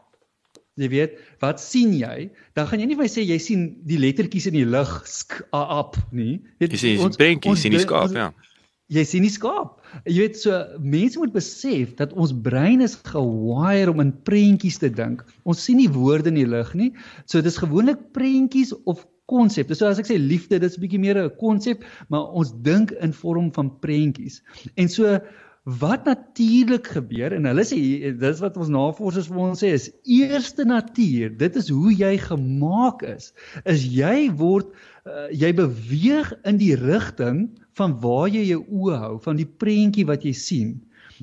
jy weet, wat sien jy? Dan gaan jy nie vir my sê jy sien die lettertjies in die lug sk-up nie. Jy sien die prentjies in die skaap, ja jy sien nie skaap. Jy weet so mense moet besef dat ons brein is gewire om in prentjies te dink. Ons sien nie woorde in die lig nie. So dis gewoonlik prentjies of konsepte. So as ek sê liefde, dis 'n bietjie meer 'n konsep, maar ons dink in vorm van prentjies. En so wat natuurlik gebeur en hulle sê dis wat ons navorsers vir ons sê is eerste natuur. Dit is hoe jy gemaak is. Is jy word uh, jy beweeg in die rigting van waar jy jou oë hou, van die prentjie wat jy sien.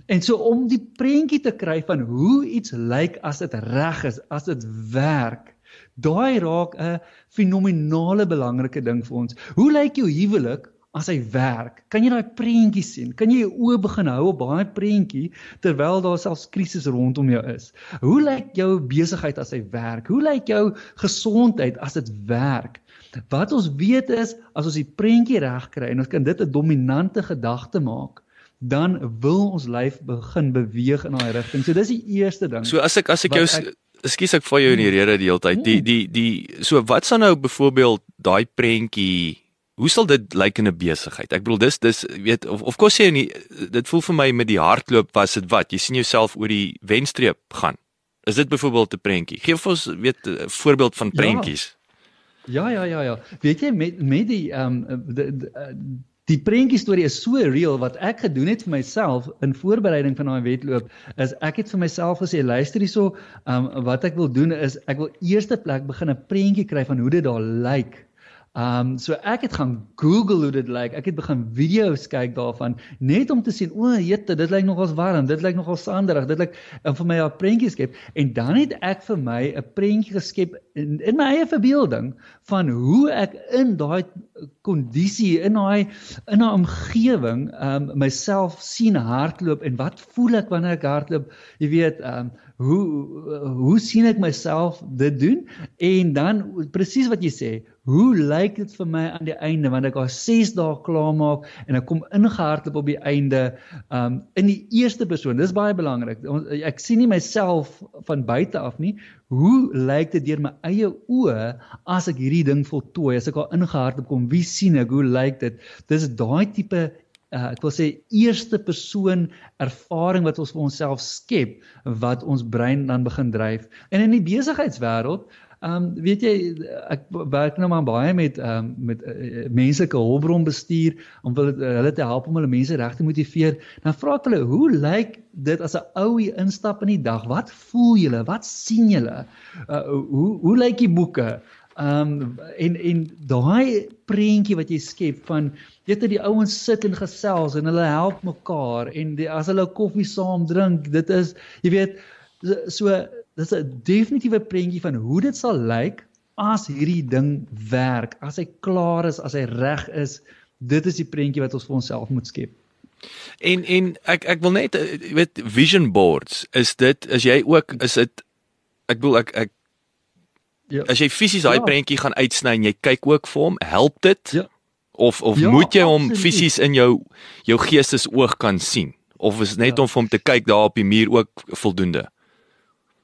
En so om die prentjie te kry van hoe iets lyk as dit reg is, as dit werk. Daai raak 'n fenominale belangrike ding vir ons. Hoe lyk jou huwelik as hy werk? Kan jy daai prentjie sien? Kan jy jou oë begin hou op daai prentjie terwyl daar selfs krisis rondom jou is? Hoe lyk jou besigheid as hy werk? Hoe lyk jou gesondheid as dit werk? Wat ons weet is as ons die prentjie reg kry en ons kan dit 'n dominante gedagte maak, dan wil ons lyf begin beweeg in daai rigting. So dis die eerste ding. So as ek as ek jou ekskuus ek val jou in die rede die hele tyd. Die die die so wat sal nou byvoorbeeld daai prentjie Hoe sal dit lyk in 'n besigheid? Ek bedoel dis dis weet of of kos jy nie dit voel vir my met die hardloop was dit wat jy sien jouself oor die wenstreep gaan. Is dit byvoorbeeld 'n prentjie? Geef ons weet 'n voorbeeld van ja. prentjies. Ja. Ja ja ja ja. Weet jy met met die ehm um, die, prentjie storie is so real wat ek gedoen het vir myself in voorbereiding van daai wedloop is ek het vir myself gesê luister hierso um, wat ek wil doen is ek wil eerste plek begin 'n prentjie kry van hoe dit daar lyk Ehm um, so ek het gaan Google hoe dit lyk. Ek het begin video's kyk daarvan net om te sien o, jette, dit lyk nogals warm, dit lyk nogals sanderig, dit lyk en vir my 'n prentjie skep en dan het ek vir my 'n prentjie geskep in, in my eie verbeelding van hoe ek in daai kondisie in daai in 'n omgewing um, myself sien hardloop en wat voel ek wanneer ek hardloop? Jy weet, um, hoe hoe sien ek myself dit doen? En dan presies wat jy sê, hoe lyk dit vir my aan die einde wanneer ek al 6 dae klaar maak en ek kom ingehardloop op die einde um in die eerste persoon. Dis baie belangrik. Ek sien nie myself van buite af nie. Hoe lyk dit deur my eie oë as ek hierdie ding voltooi? As ek al ingehardloop kom, wie sien ek? Hoe lyk dit? Dis daai tipe uh, ek wil sê eerste persoon ervaring wat ons vir onsself skep wat ons brein dan begin dryf. En in die besigheidswêreld, ehm um, weet jy ek werk nou maar baie met ehm um, met uh, menslike hulpbron bestuur om uh, hulle te help om hulle mense reg te motiveer. Dan vra ek hulle, "Hoe lyk dit as 'n ou hier instap in die dag? Wat voel julle? Wat sien julle? Uh, hoe hoe lyk die boeke?" Ehm um, en en daai prentjie wat jy skep van weet jy die ouens sit en gesels en hulle help mekaar en die, as hulle koffie saam drink, dit is jy weet so dis 'n definitiewe prentjie van hoe dit sal lyk as hierdie ding werk, as hy klaar is, as hy reg is. Dit is die prentjie wat ons vir onsself moet skep. En en ek ek wil net jy weet vision boards is dit is jy ook is dit ek bedoel ek ek Ja. As jy fisies daai ja. prentjie gaan uitsny en jy kyk ook vir hom, help dit? Ja. Of of ja, moet jy hom fisies in jou jou geestesoog kan sien? Of is net ja. om vir hom te kyk daar op die muur ook voldoende?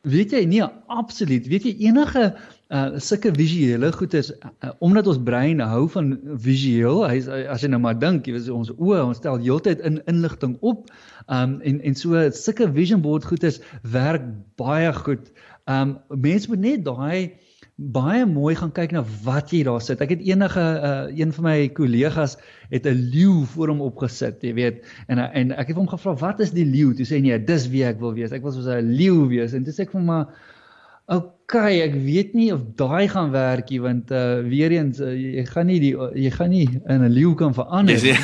Weet jy nee, absoluut. Weet jy enige uh sulke visuele goeders uh, omdat ons brein hou van visueel, hy as jy nou maar dink, jy weet ons oë, ons stel heeltyd in inligting op. Um en en so sulke vision board goeders werk baie goed. Um mense moet net daai baie mooi gaan kyk na wat jy daar sit. Ek het enige uh, een van my kollegas het 'n leeu voor hom opgesit, jy weet. En en ek het hom gevra wat is die leeu? Toe sê hy nee, dis wie ek wil wees. Ek wil soos 'n leeu wees. En toe sê ek vir hom maar okay, ek weet nie of daai gaan werk nie want uh weer eens uh, jy gaan nie die jy gaan nie in 'n leeu kan verander nie.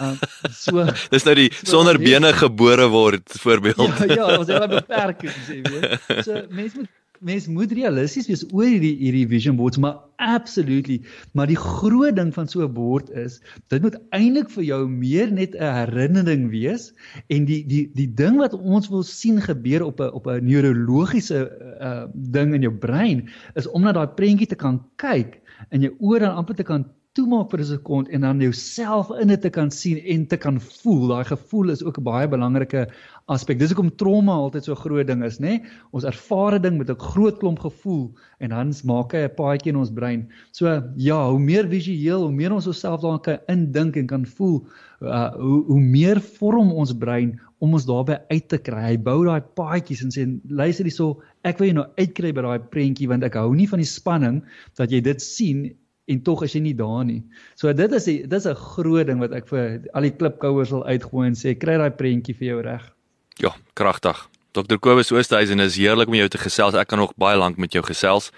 Uh, so Dis nou die so, sonder bene gebore word voorbeeld. Ja, ja, ons het 'n beperking sê, weet. So mense moet mens moet realisties wees oor hierdie hierdie vision boards maar absolutely maar die groot ding van so 'n bord is dit moet eintlik vir jou meer net 'n herinnering wees en die die die ding wat ons wil sien gebeur op 'n op 'n neurologiese uh, ding in jou brein is om na daai prentjie te kan kyk en jou oor dan amper te kan toemaak vir 'n sekond en dan jouself in dit te kan sien en te kan voel. Daai gevoel is ook 'n baie belangrike aspek. Dis hoekom trauma altyd so 'n groot ding is, nê? Nee? Ons ervare ding met 'n groot klomp gevoel en dan maak hy 'n paadjie in ons brein. So ja, hoe meer visueel, hoe meer ons osself daarin kan indink en kan voel, uh, hoe hoe meer vorm ons brein om ons daarbey uit te kry. Hy bou daai paadjies en sê luister hierso, ek wil jou nou uitkry by daai prentjie want ek hou nie van die spanning dat jy dit sien en tog is jy nie daar nie. So dit is die, dit is 'n groot ding wat ek vir al die klipkouers wil uitgooi en sê kry daai prentjie vir jou reg. Ja, kragtig. Dr. Kobus Oosthuizen is heerlik om jou te gesels. Ek kan nog baie lank met jou gesels.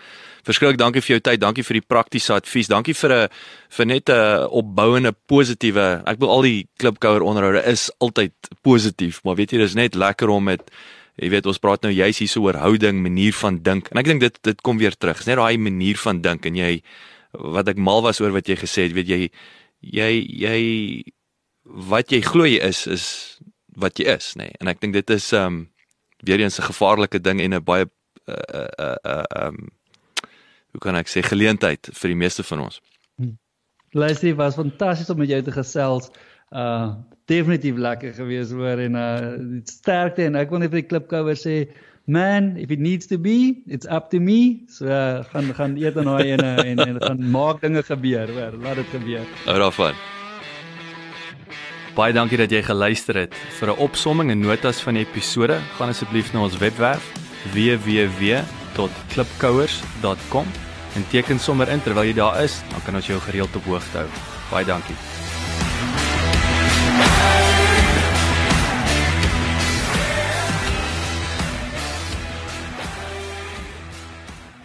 Verskriklik dankie vir jou tyd. Dankie vir die praktiese advies. Dankie vir 'n vir net 'n opbouende positiewe. Ek wil al die klipkouer onderhoude is altyd positief, maar weet jy, dis net lekker om met jy weet ons praat nou juis hier so oor houding, manier van dink. En ek dink dit dit kom weer terug. Dis net daai manier van dink en jy wat ek mal was oor wat jy gesê het, weet jy jy jy wat jy glo jy is is wat jy is, nê. Nee. En ek dink dit is um weer eens 'n gevaarlike ding en 'n baie uh uh uh um hoe kan ek sê geleentheid vir die meeste van ons. Hm. Leslie was fantasties om met jou te gesels. Uh definitief lekker gewees hoor en uh sterkte en ek wil net vir die klipkouer sê man if it needs to be it's up to me. So uh, gaan gaan eet en daai ene en en gaan maak dinge gebeur hoor. Laat dit gebeur. Hou daarvan. Baie dankie dat jy geluister het. Vir 'n opsomming en notas van die episode gaan asseblief na ons webwerf www.klipkouers.com en teken sommer in terwyl jy daar is dan kan ons jou gereeld op hoogte hou. Baie dankie